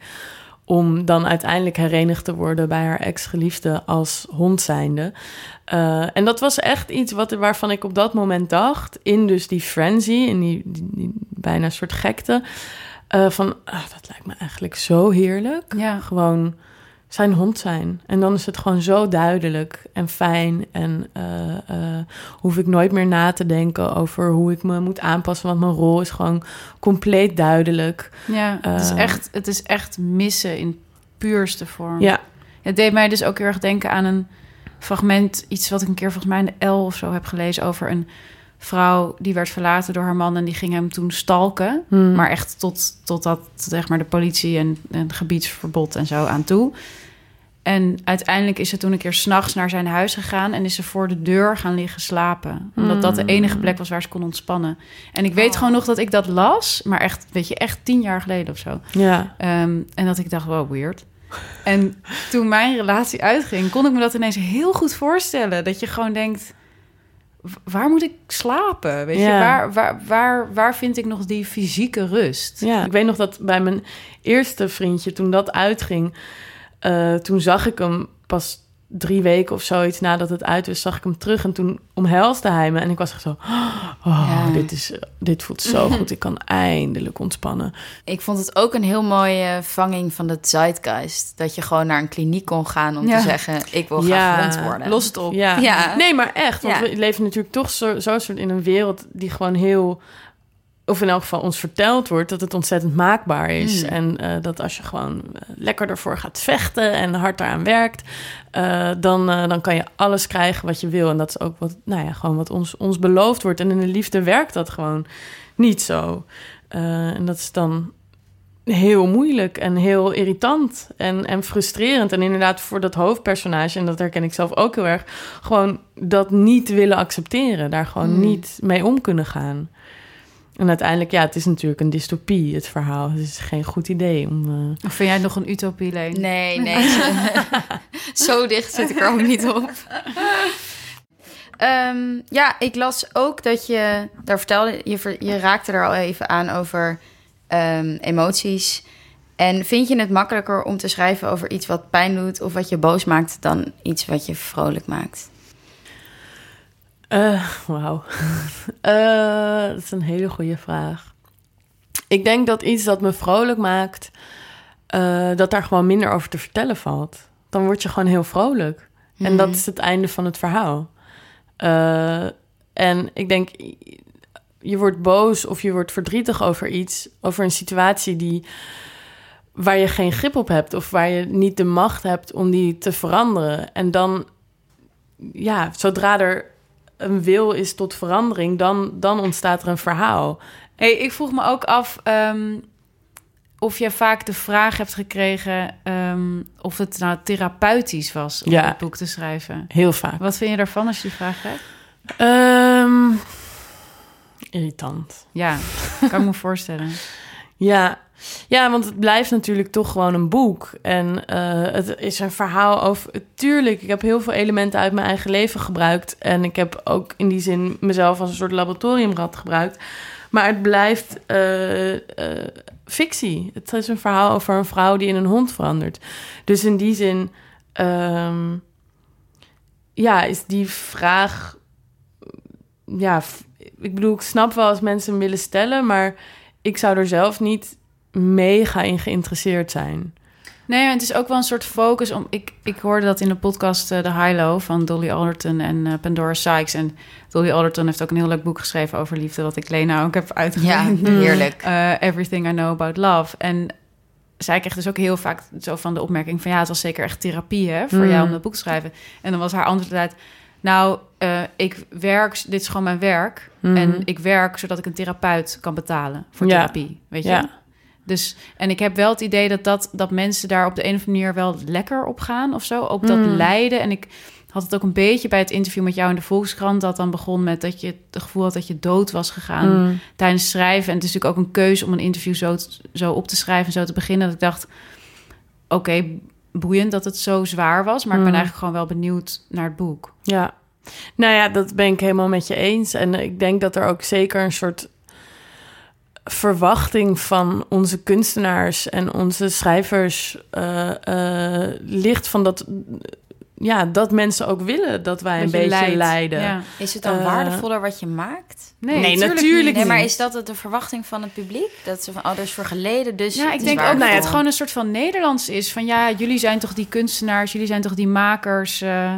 om dan uiteindelijk herenigd te worden bij haar ex-geliefde als hond zijnde. Eh, en dat was echt iets wat, waarvan ik op dat moment dacht... in dus die frenzy, in die, die, die bijna soort gekte... eh, van, ah, dat lijkt me eigenlijk zo heerlijk Ja. gewoon zijn hond zijn. En dan is het gewoon zo duidelijk en fijn. En eh, eh, hoef ik nooit meer na te denken over hoe ik me moet aanpassen. Want mijn rol is gewoon compleet duidelijk. Ja, het, is Eh. echt, het is echt missen in puurste vorm. Ja, Het deed mij dus ook heel erg denken aan een fragment, iets wat ik een keer volgens mij in de L of zo heb gelezen over een vrouw die werd verlaten door haar man en die ging hem toen stalken. Hmm. Maar echt tot, tot dat zeg maar de politie en, en gebiedsverbod en zo aan toe. En uiteindelijk is ze toen een keer s'nachts naar zijn huis gegaan en is ze voor de deur gaan liggen slapen. Omdat dat de Hmm. enige plek was waar ze kon ontspannen. En ik weet gewoon nog dat ik dat las, maar echt, weet je, echt tien jaar geleden of zo. ja. Ehm, en dat ik dacht, wow, weird. En toen mijn relatie uitging, kon ik me dat ineens heel goed voorstellen. Dat je gewoon denkt, waar moet ik slapen? Weet je, waar, waar, waar, waar vind ik nog die fysieke rust? Ja, ik weet nog dat bij mijn eerste vriendje, toen dat uitging, eh, toen zag ik hem pas drie weken of zoiets nadat het uit was, zag ik hem terug en toen omhelsde hij me en ik was echt zo, oh, Ja. dit, is, dit voelt zo goed, ik kan eindelijk ontspannen. Ik vond het ook een heel mooie vanging van de zeitgeist. Dat je gewoon naar een kliniek kon gaan om Ja. te zeggen... ik wil Ja, graag hond worden. Los het op. Ja. Nee, maar echt, want we leven natuurlijk toch zo, zo soort in een wereld die gewoon heel of in elk geval ons verteld wordt dat het ontzettend maakbaar is. Mm. En eh, dat als je gewoon eh, lekker ervoor gaat vechten en hard eraan werkt, eh, dan, dan kan je alles krijgen wat je wil. En dat is ook wat, nou ja, gewoon wat ons, ons beloofd wordt. En in de liefde werkt dat gewoon niet zo. En dat is dan heel moeilijk en heel irritant en, en frustrerend. En inderdaad voor dat hoofdpersonage, en dat herken ik zelf ook heel erg, gewoon dat niet willen accepteren. Daar gewoon Mm. niet mee om kunnen gaan. En uiteindelijk, ja, het is natuurlijk een dystopie, het verhaal. Het is geen goed idee om... eh, Of vind jij het nog een utopie, Leen? Nee, nee. Zo, dicht zit ik er ook niet op. Ehm, ja, ik las ook dat je... Daar vertelde je, ver- je raakte er al even aan over ehm, emoties. En vind je het makkelijker om te schrijven over iets wat pijn doet... of wat je boos maakt dan iets wat je vrolijk maakt? Eh, Wauw. Eh, dat is een hele goede vraag. Ik denk dat iets dat me vrolijk maakt, eh, dat daar gewoon minder over te vertellen valt. Dan word je gewoon heel vrolijk. En dat is het einde van het verhaal. En ik denk, je wordt boos of je wordt verdrietig over iets, over een situatie die waar je geen grip op hebt of waar je niet de macht hebt om die te veranderen. En dan, ja, zodra er een wil is tot verandering, dan, dan ontstaat er een verhaal. Hey, ik vroeg me ook af ehm, of je vaak de vraag hebt gekregen ehm, of het nou therapeutisch was om Ja. het boek te schrijven. Heel vaak. Wat vind je daarvan als je die vraag krijgt? Ehm, irritant. Ja, kan ik me voorstellen. Ja. Ja, want het blijft natuurlijk toch gewoon een boek. En eh, het is een verhaal over... Tuurlijk, ik heb heel veel elementen uit mijn eigen leven gebruikt. En ik heb ook in die zin mezelf als een soort laboratoriumrat gebruikt. Maar het blijft eh, eh, fictie. Het is een verhaal over een vrouw die in een hond verandert. Dus in die zin... ehm, ja, is die vraag... Ja, ik bedoel, ik snap wel als mensen hem willen stellen, maar ik zou er zelf niet mega in geïnteresseerd zijn. Nee, het is ook wel een soort focus. Om, ik, ik hoorde dat in de podcast uh, The High Low van Dolly Alderton en uh, Pandora Sykes. En Dolly Alderton heeft ook een heel leuk boek geschreven over liefde, wat ik Lena ook heb uitgeleend. Ja, heerlijk. Uh, Everything I Know About Love. En zij kreeg dus ook heel vaak zo van de opmerking van... ja, het was zeker echt therapie hè, voor jou om dat boek te schrijven. En dan was haar antwoord altijd... nou, ik werk, dit is gewoon mijn werk. En ik werk zodat ik een therapeut kan betalen voor therapie, weet je? Ja. Dus, en ik heb wel het idee dat, dat, dat mensen daar op de een of andere manier wel lekker op gaan of zo. Ook dat lijden. En ik had het ook een beetje bij het interview met jou in de Volkskrant... dat dan begon met dat je het gevoel had dat je dood was gegaan tijdens het schrijven. En het is natuurlijk ook een keuze om een interview zo, zo op te schrijven en zo te beginnen. Dat ik dacht, oké, boeiend dat het zo zwaar was. Maar ik ben eigenlijk gewoon wel benieuwd naar het boek. Ja, nou ja, dat ben ik helemaal met je eens. En ik denk dat er ook zeker een soort verwachting van onze kunstenaars en onze schrijvers uh, uh, ligt van dat. Ja, dat mensen ook willen dat wij een beetje leidt. lijden. Ja. Is het dan Uh, waardevoller wat je maakt? Nee, Nee, natuurlijk natuurlijk niet. Nee, maar is dat de verwachting van het publiek? Dat ze van, oh, er is voor geleden, dus Ja, het ik denk ook dat waardevol. het gewoon een soort van Nederlands is. Van ja, jullie zijn toch die kunstenaars, jullie zijn toch die makers. eh,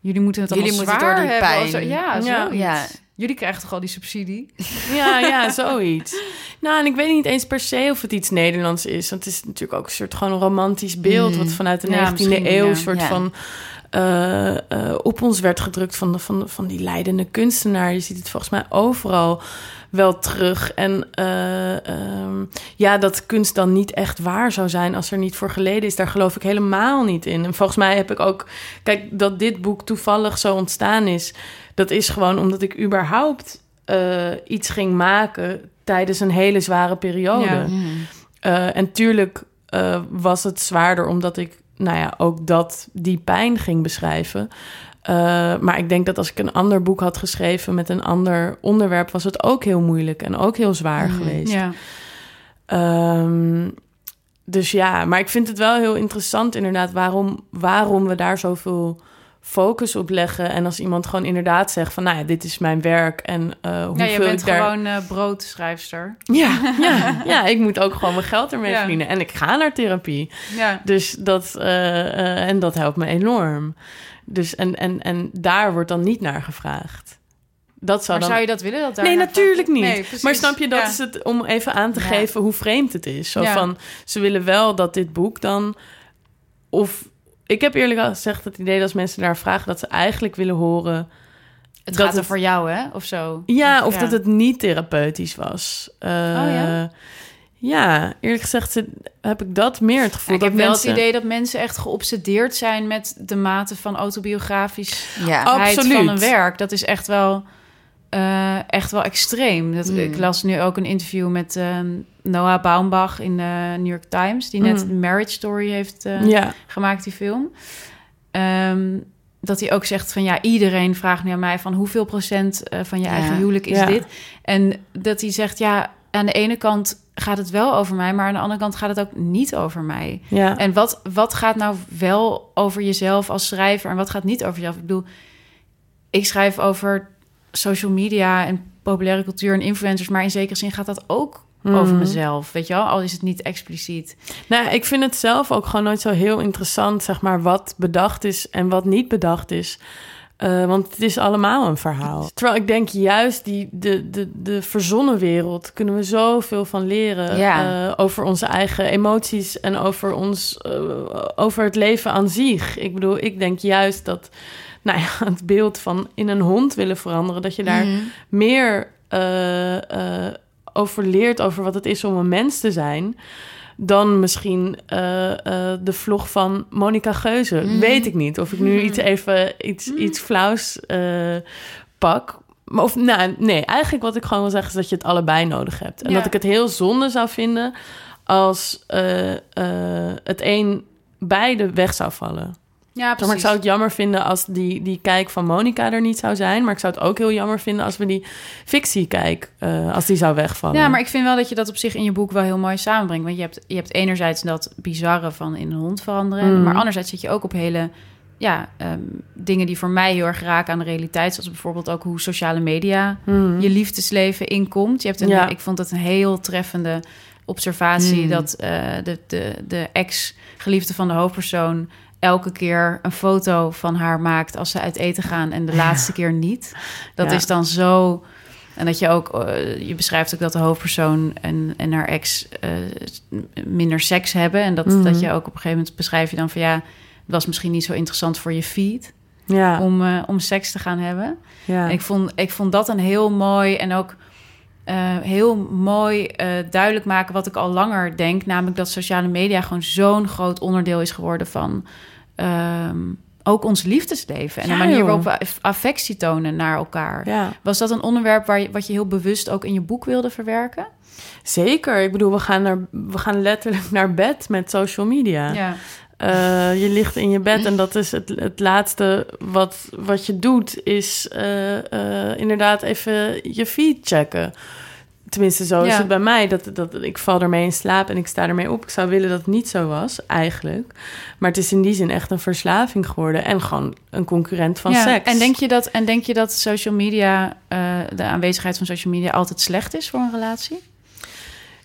jullie moeten het allemaal Jullie moeten zwaar door die hebben. pijn. zo. Ja, Ja. Ja. Jullie krijgen toch al die subsidie? Ja, ja, zoiets. Nou, en ik weet niet eens per se of het iets Nederlands is. Want het is natuurlijk ook een soort gewoon een romantisch beeld... wat vanuit de Mm. Ja, 19e misschien, eeuw ja. soort Ja. van... eh, eh, op ons werd gedrukt van, de, van, de- van die leidende kunstenaar. Je ziet het volgens mij overal wel terug. En eh, ehm, ja, dat kunst dan niet echt waar zou zijn als er niet voor geleden is, daar geloof ik helemaal niet in. En volgens mij heb ik ook, kijk, dat dit boek toevallig zo ontstaan is, dat is gewoon omdat ik überhaupt eh, iets ging maken tijdens een hele zware periode. Ja. Eh, en tuurlijk was het zwaarder omdat ik, nou ja, ook dat, die pijn ging beschrijven. Eh, maar ik denk dat als ik een ander boek had geschreven met een ander onderwerp, was het ook heel moeilijk en ook heel zwaar geweest. Ja. Ehm, dus ja, maar ik vind het wel heel interessant inderdaad waarom, waarom we daar zoveel focus op leggen. En als iemand gewoon inderdaad zegt van, nou ja, dit is mijn werk en eh hoeveel ja, je bent ik daar... gewoon eh, broodschrijfster. Ja, ja, ja, ik moet ook gewoon mijn geld ermee Ja. verdienen. En ik ga naar therapie. Ja. Dus dat, en dat helpt me enorm. Dus en, en, en daar wordt dan niet naar gevraagd. Dat zou Maar dan... zou je dat willen? Dat daar Nee, natuurlijk niet. Nee, maar snap je, dat Ja. is het om even aan te Ja. geven hoe vreemd het is. Zo Ja. van, ze willen wel dat dit boek dan... Of, ik heb eerlijk gezegd het idee dat als mensen daar vragen... dat ze eigenlijk willen horen... Het dat gaat er het- voor jou, hè? Of zo. Ja, of dat het niet therapeutisch was. Eh, Oh, ja? Ja, eerlijk gezegd ze- heb ik dat meer het gevoel Ja, ik dat heb wel mensen... het idee dat mensen echt geobsedeerd zijn met de mate van autobiografisch Ja. Absoluut. van een werk. Dat is echt wel, eh, echt wel extreem. Dat, Mm. Ik las nu ook een interview met eh, Noah Baumbach in de New York Times... die net Mm. Marriage Story heeft eh, Ja, gemaakt, die film. Ehm, dat hij ook zegt van ja, iedereen vraagt nu aan mij van hoeveel procent eh, van je Ja. eigen huwelijk is Ja. dit? En dat hij zegt ja, aan de ene kant gaat het wel over mij, maar aan de andere kant gaat het ook niet over mij. ja. En wat, wat gaat nou wel over jezelf als schrijver en wat gaat niet over jezelf? Ik bedoel, ik schrijf over social media en populaire cultuur en influencers, maar in zekere zin gaat dat ook over Mhm. mezelf, weet je wel? Al is het niet expliciet. Nou, ik vind het zelf ook gewoon nooit zo heel interessant, zeg maar, wat bedacht is en wat niet bedacht is. Eh, want het is allemaal een verhaal. Terwijl ik denk juist die, de, de, de verzonnen wereld kunnen we zoveel van leren. Ja. eh, over onze eigen emoties en over, ons, eh, over het leven aan zich. Ik bedoel, ik denk juist dat nou ja, het beeld van in een hond willen veranderen, dat je daar Mhm. meer over leert over wat het is om een mens te zijn. Dan misschien eh, eh, de vlog van Monica Geuze. Mhm. Weet ik niet of ik nu iets even iets, iets flauws eh, pak. Maar of, nou, nee, eigenlijk wat ik gewoon wil zeggen is dat je het allebei nodig hebt. En Ja. dat ik het heel zonde zou vinden als het een beide weg zou vallen. Ja, maar ik zou het jammer vinden als die, die kijk van Monica er niet zou zijn. Maar ik zou het ook heel jammer vinden als we die fictiekijk, eh als die zou wegvallen. Ja, maar ik vind wel dat je dat op zich in je boek wel heel mooi samenbrengt. Want je hebt, je hebt enerzijds dat bizarre van in een hond veranderen. Mm. Maar anderzijds zit je ook op hele ja, ehm, dingen die voor mij heel erg raken aan de realiteit. Zoals bijvoorbeeld ook hoe sociale media Mhm. je liefdesleven inkomt. Je hebt een, Ja. Ik vond het een heel treffende observatie Mm. dat eh, de, de, de ex-geliefde van de hoofdpersoon elke keer een foto van haar maakt als ze uit eten gaan en de laatste keer niet. Dat Ja. is dan zo. En dat je ook, eh, je beschrijft ook dat de hoofdpersoon en, en haar ex eh, minder seks hebben. En dat, Mhm. dat je ook op een gegeven moment beschrijf je dan van ja, het was misschien niet zo interessant voor je feed Ja, om, eh, om seks te gaan hebben. ja. En Ik, vond, ik vond dat een heel mooi en ook heel mooi duidelijk maken wat ik al langer denk. Namelijk dat sociale media gewoon zo'n groot onderdeel is geworden van ehm, ook ons liefdesleven. En Ja, de manier joh. waarop we aff- affectie tonen naar elkaar. ja. Was dat een onderwerp waar je, wat je heel bewust ook in je boek wilde verwerken? Zeker. Ik bedoel, we gaan, naar, we gaan letterlijk naar bed met social media. Ja. Eh, je ligt in je bed en dat is het, het laatste wat, wat je doet, is eh, eh, inderdaad even je feed checken. Tenminste, zo is Ja. het bij mij. Dat, dat, ik val ermee in slaap en ik sta ermee op. Ik zou willen dat het niet zo was, eigenlijk. Maar het is in die zin echt een verslaving geworden. En gewoon een concurrent van Ja, seks. En denk je dat, en denk je dat social media, eh, de aanwezigheid van social media altijd slecht is voor een relatie?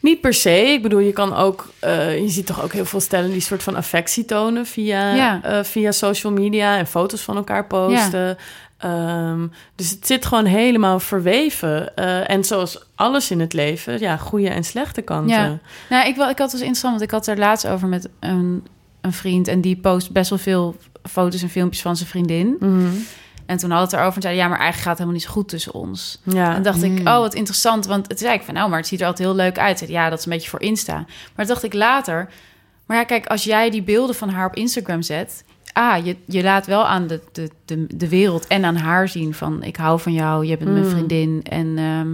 Niet per se. Ik bedoel, je kan ook... eh, je ziet toch ook heel veel stellen die soort van affectie tonen... via, Ja. eh, via social media en foto's van elkaar posten. Ehm, dus het zit gewoon helemaal verweven. Eh, en zoals alles in het leven, ja, goede en slechte kanten. Ja. Nou, ik, wel, ik had dus interessant, want ik had er laatst over met een, een vriend... en die post best wel veel foto's en filmpjes van zijn vriendin. Mhm. En toen hadden we het erover en zei ja, maar eigenlijk gaat het helemaal niet zo goed tussen ons. Ja. En dacht ik, Mm. oh, wat interessant. Want het zei ik van, nou, maar het ziet er altijd heel leuk uit. Zei, ja, dat is een beetje voor Insta. Maar dacht ik later... Maar ja, kijk, als jij die beelden van haar op Instagram zet... Ah, je, je laat wel aan de, de, de, de wereld en aan haar zien van... ik hou van jou, je bent mijn Mm. vriendin en... ehm,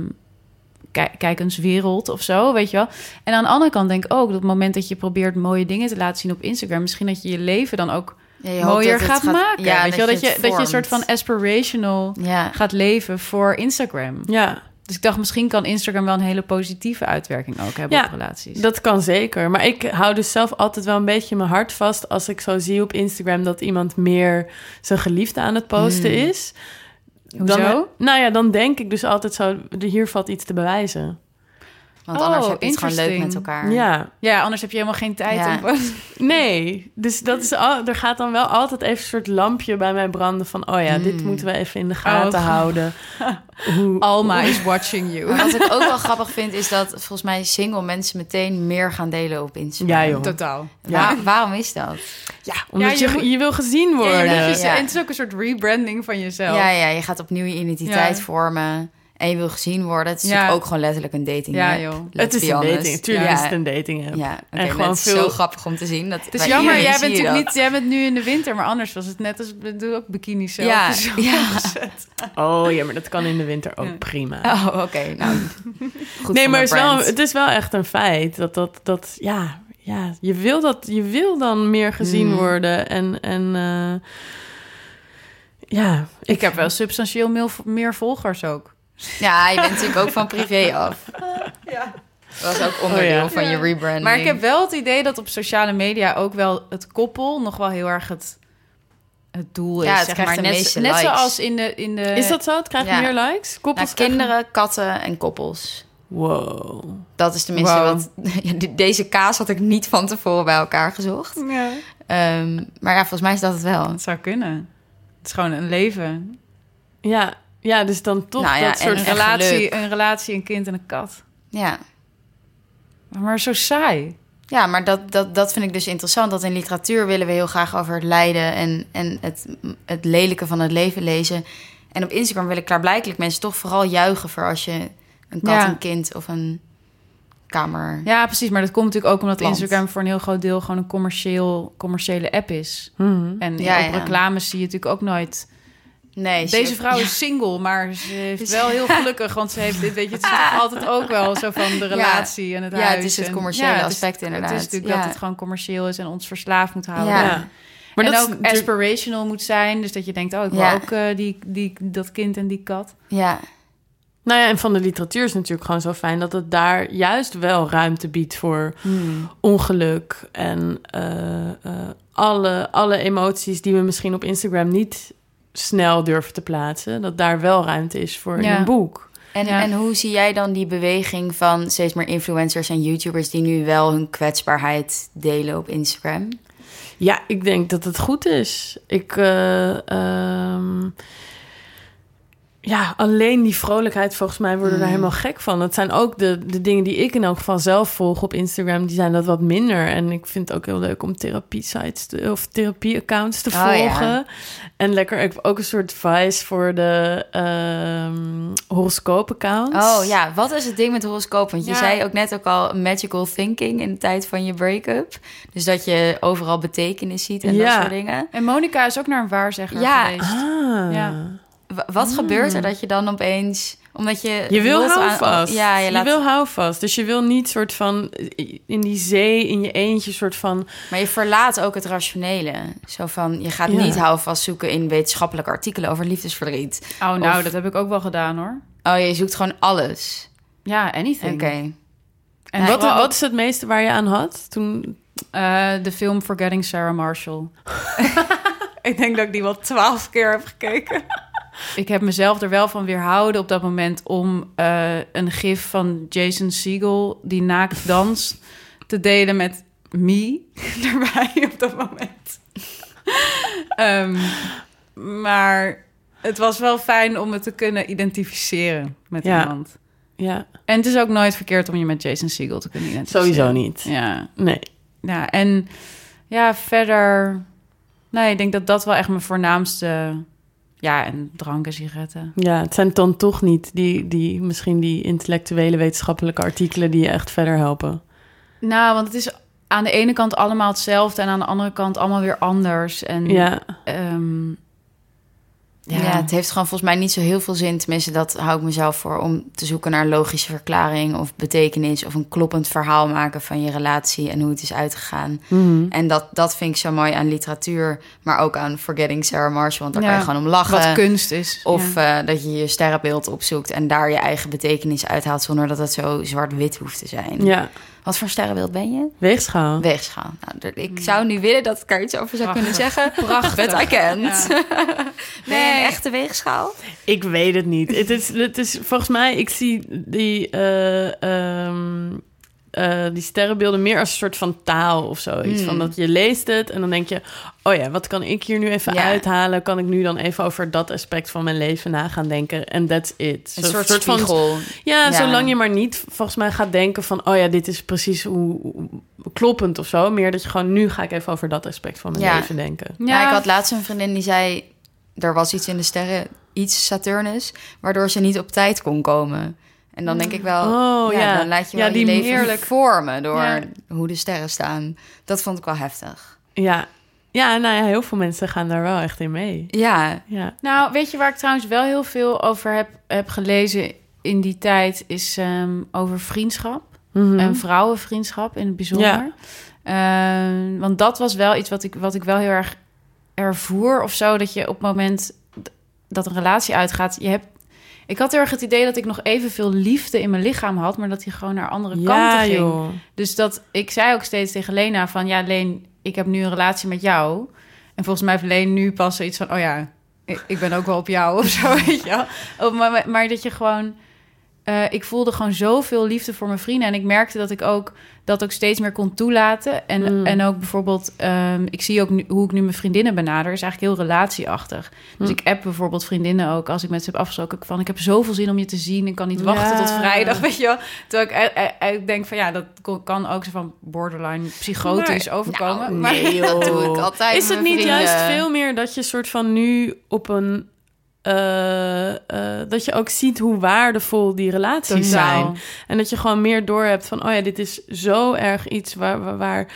kijk, kijk eens wereld of zo, weet je wel. En aan de andere kant denk ik ook... dat op het moment dat je probeert mooie dingen te laten zien op Instagram... misschien dat je je leven dan ook Ja, je mooier dat gaat, maken. Ja, weet je wel, dat je, dat je een soort van aspirational Ja, gaat leven voor Instagram. ja, Dus ik dacht, misschien kan Instagram wel een hele positieve uitwerking ook hebben Ja, op relaties. dat kan zeker. Maar ik hou dus zelf altijd wel een beetje mijn hart vast... als ik zo zie op Instagram dat iemand meer zijn geliefde aan het posten Hmm. is. Hoezo? Dan, nou ja, dan denk ik dus altijd zo... hier valt iets te bewijzen. Want anders Oh, heb je het gewoon leuk met interesting. elkaar. Ja, Ja, anders heb je helemaal geen tijd Ja. om... Nee, dus dat is al, er gaat dan wel altijd even een soort lampje bij mij branden van... oh ja, dit Mm. moeten we even in de gaten Oh. houden. Hoe, Alma is watching you. Maar wat ik ook wel grappig vind, is dat volgens mij single mensen meteen meer gaan delen op Instagram. Ja, joh. Totaal. Waar- waarom is dat? Ja, omdat Ja, je, je wil gezien Ja, worden. Ja, je- Ja. En het is ook een soort rebranding van jezelf. Ja, ja, je gaat opnieuw je identiteit Ja. vormen. En je wil gezien worden. Het is Ja. ook gewoon letterlijk een dating Ja, app. joh. Het is een honest. dating. Tuurlijk ja. is het een dating app. Ja, En gewoon het is veel- zo grappig om te zien. Dat, Het is jammer, jij bent natuurlijk niet... Jij bent nu in de winter, maar anders was het net als... Ik doe ook bikini zelf. Ja, Dus zo ja. Dus Oh ja, maar dat kan in de winter ook Ja. prima. Oh, oké. Nou, goed nee, maar het is, wel, het is wel echt een feit. Dat, dat, dat ja, ja je, wil dat, je wil dan meer gezien Mm. worden. En, en eh, ja, Ik heb wel substantieel meer volgers ook. Ja, je bent natuurlijk ook van privé af. Ja. Dat was ook onderdeel Oh ja. van je rebranding. Maar ik heb wel het idee dat op sociale media ook wel het koppel nog wel heel erg het, het doel is. Ja, het zeg krijgt maar. de Net, meeste net likes. zoals in de, in de. Is dat zo? Het krijgt Ja. meer likes? Koppels Nou, krijgen- kinderen, katten en koppels. Wow. Dat is tenminste Wow. wat... Deze kaas had ik niet van tevoren bij elkaar gezocht. Ja. Ehm, maar ja, volgens mij is dat het wel. Het zou kunnen. Het is gewoon een leven. Ja, ja, dus dan toch Nou ja, dat soort... Een relatie, geluk. een relatie, een kind en een kat. Ja, Maar zo saai. ja maar dat, dat, dat vind ik dus interessant. Dat in literatuur willen we heel graag over het lijden... en, en het, het lelijke van het leven lezen. En op Instagram willen klaarblijkelijk mensen toch vooral juichen... voor als je een kat, Ja. een kind of een kamer... Ja, precies. Maar dat komt natuurlijk ook omdat. Instagram voor een heel groot deel gewoon een commercieel, commerciële app is. Mhm. En Ja, op ja. reclames zie je natuurlijk ook nooit. Nee, Deze ze- vrouw Ja. is single, maar ze heeft Dus- wel heel gelukkig, want ze heeft dit, weet je, het is toch altijd ook wel zo van de relatie en het Ja, huis. het is het en- commerciële het is- aspect inderdaad. Het is natuurlijk Ja. dat het gewoon commercieel is en ons verslaafd moet houden. Ja. Ja. Maar en dat ook is aspirational moet zijn, dus dat je denkt, oh, ik wil Ja. ook eh, die, die, dat kind en die kat. Ja, Nou ja, en van de literatuur is natuurlijk gewoon zo fijn... dat het daar juist wel ruimte biedt voor Hmm. ongeluk en eh, eh, alle, alle emoties die we misschien op Instagram niet snel durven te plaatsen, dat daar wel ruimte is voor Ja. een boek. En, Ja. en hoe zie jij dan die beweging van steeds meer influencers en YouTubers die nu wel hun kwetsbaarheid delen op Instagram? Ja, ik denk dat het goed is. Ik, eh, ehm, ja, alleen die vrolijkheid, volgens mij worden we daar Mm. helemaal gek van. Dat zijn ook de, de dingen die ik in elk geval zelf volg op Instagram. Die zijn dat wat minder. En ik vind het ook heel leuk om therapie-sites te- of therapie-accounts te Oh, ja. volgen. En lekker ik heb ook een soort vice voor de ehm horoscoop-accounts. Oh ja, wat is het ding met horoscoop? Want je Ja. zei ook net ook al magical thinking in de tijd van je break-up. Dus dat je overal betekenis ziet en dat soort dingen. En Monica is ook naar een waarzegger Ja. geweest. Ah. Ja. Wa- wat gebeurt er dat je dan opeens... Omdat je... Je wil houvast. Ja, je, wil houvast. Dus je wil niet soort van in die zee, in je eentje, soort van... maar je verlaat ook het rationele. Zo van, je gaat Ja. niet houvast zoeken in wetenschappelijke artikelen over liefdesverdriet. Oh, nou, Of- dat heb ik ook wel gedaan hoor. Oh, je zoekt gewoon alles. Ja, anything. Oké. En Nee, Wat, wat is het meeste waar je aan had? Toen... eh, de film Forgetting Sarah Marshall. ik denk dat ik die wel twaalf keer heb gekeken. Ik heb mezelf er wel van weerhouden op dat moment om eh, een gif van Jason Segel die naakt danst te delen met me erbij op dat moment. Ehm, maar het was wel fijn om het te kunnen identificeren met Ja. iemand. Ja, En het is ook nooit verkeerd om je met Jason Segel te kunnen identificeren. sowieso niet. Ja, Nee. ja, en ja, verder... Nee, ik denk dat dat wel echt mijn voornaamste... Ja, en drank en sigaretten. Ja, het zijn dan toch niet die, die, misschien die intellectuele wetenschappelijke artikelen die je echt verder helpen. Nou, want het is aan de ene kant allemaal hetzelfde... en aan de andere kant allemaal weer anders. En, Ja, ehm, Ja. het heeft gewoon volgens mij niet zo heel veel zin. Tenminste, dat hou ik mezelf voor. Om te zoeken naar een logische verklaring of betekenis. Of een kloppend verhaal maken van je relatie en hoe het is uitgegaan. Mhm. En dat, dat vind ik zo mooi aan literatuur. Maar ook aan Forgetting Sarah Marshall. Want daar Ja, kan je gewoon om lachen. wat kunst is. Of ja. eh, dat je je sterrenbeeld opzoekt en daar je eigen betekenis uithaalt. Zonder dat het zo zwart-wit hoeft te zijn. ja. Wat voor sterrenbeeld ben je? weegschaal. Weegschaal. Nou, ik zou nu willen dat ik er iets over zou kunnen zeggen. Prachtig. But I can't. Ja. Ben je een Nee. echte weegschaal? Ik weet het niet. Het is, het is volgens mij, ik zie die, eh, ehm, eh, die sterrenbeelden meer als een soort van taal of zoiets. Hmm. Van dat je leest het en dan denk je, oh ja, wat kan ik hier nu even Ja. uithalen? Kan ik nu dan even over dat aspect van mijn leven na gaan denken? En that's it. Een soort, van. Ja, Ja. zolang je maar niet volgens mij gaat denken van... oh ja, dit is precies hoe, hoe- kloppend of zo. Meer dat je gewoon, nu ga ik even over dat aspect van mijn Ja. leven denken. Ja. ik had laatst een vriendin die zei... er was iets in de sterren, iets Saturnus... waardoor ze niet op tijd kon komen. En dan denk ik wel... Oh, ja. Dan laat je Ja, wel die je leven heerlijk- vormen door Ja. hoe de sterren staan. Dat vond ik wel heftig. Ja. ja, nou ja, heel veel mensen gaan daar wel echt in mee. Ja, Ja. Nou, weet je waar ik trouwens wel heel veel over heb, heb gelezen in die tijd... is ehm, over vriendschap. Mhm. En vrouwenvriendschap in het bijzonder. Ehm, want dat was wel iets wat ik, wat ik wel heel erg ervoer of zo. Dat je op het moment dat een relatie uitgaat... Je hebt, ik had heel erg het idee dat ik nog evenveel liefde in mijn lichaam had... maar dat die gewoon naar andere kanten ging. joh. Dus dat, ik zei ook steeds tegen Lena van... ja, Leen, ik heb nu een relatie met jou. En volgens mij heeft Leen nu pas zoiets van... oh ja, ik, ik ben ook wel op jou of zo, weet je wel. Oh, maar, maar, maar dat je gewoon... eh, ik voelde gewoon zoveel liefde voor mijn vrienden. En ik merkte dat ik ook dat ook steeds meer kon toelaten. En, Mm. en ook bijvoorbeeld... ehm, ik zie ook nu, hoe ik nu mijn vriendinnen benader. is eigenlijk heel relatieachtig. Dus Mm. ik app bijvoorbeeld vriendinnen ook... als ik met ze heb afgesproken van... ik heb zoveel zin om je te zien. Ik kan niet wachten Ja. tot vrijdag, weet je wel. Terwijl ik, eh, eh, ik denk van ja, dat kan ook zo van borderline psychotisch overkomen. nou, maar nee, dat doe ik altijd Is het niet vrienden. juist veel meer dat je soort van nu op een... eh, eh, dat je ook ziet hoe waardevol die relaties Totaal. zijn. En dat je gewoon meer doorhebt van... oh ja, dit is zo erg iets waar, waar, waar-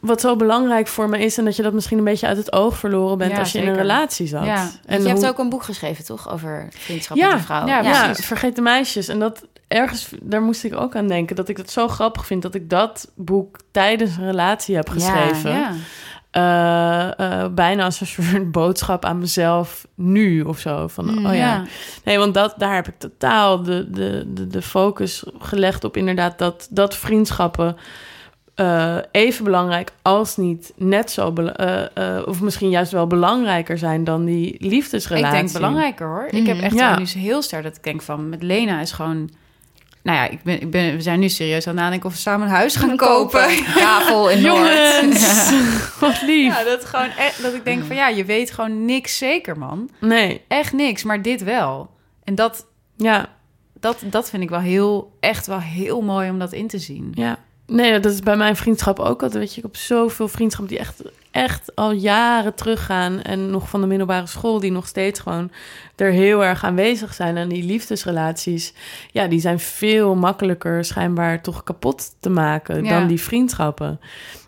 wat zo belangrijk voor me is... en dat je dat misschien een beetje uit het oog verloren bent... Ja, als je in een relatie zat. Ja. En je hebt ook een boek geschreven, toch? Over vriendschap Ja, met een vrouw. ja, ja, vergeet de meisjes. En dat ergens, daar moest ik ook aan denken. Dat ik het zo grappig vind dat ik dat boek tijdens een relatie heb geschreven. Ja. Eh, eh, bijna als een soort boodschap aan mezelf nu of zo. Van, Mm, oh ja. ja. Nee, want dat, daar heb ik totaal de, de, de, de focus gelegd op inderdaad dat, dat vriendschappen eh, even belangrijk als niet net zo... Uh, of misschien juist wel belangrijker zijn dan die liefdesrelatie. Ik denk belangrijker hoor. Ik heb echt ja. nu heel sterk dat ik denk van... met Lena is gewoon nou ja, ik ben, ik ben, we zijn nu serieus aan het nadenken of we samen een huis gaan kopen. Kavel in Jongens, wat lief. Ja, dat, gewoon echt, dat ik denk van ja, je weet gewoon niks zeker, man. Nee. Echt niks, maar dit wel. En dat, ja. dat, dat vind ik wel heel, echt wel heel mooi om dat in te zien. Ja. Nee, dat is bij mijn vriendschap ook altijd. Weet je, ik heb zoveel vriendschappen die echt, echt al jaren teruggaan. En nog van de middelbare school, die nog steeds gewoon er heel erg aanwezig zijn. En die liefdesrelaties, ja, die zijn veel makkelijker schijnbaar toch kapot te maken dan die vriendschappen.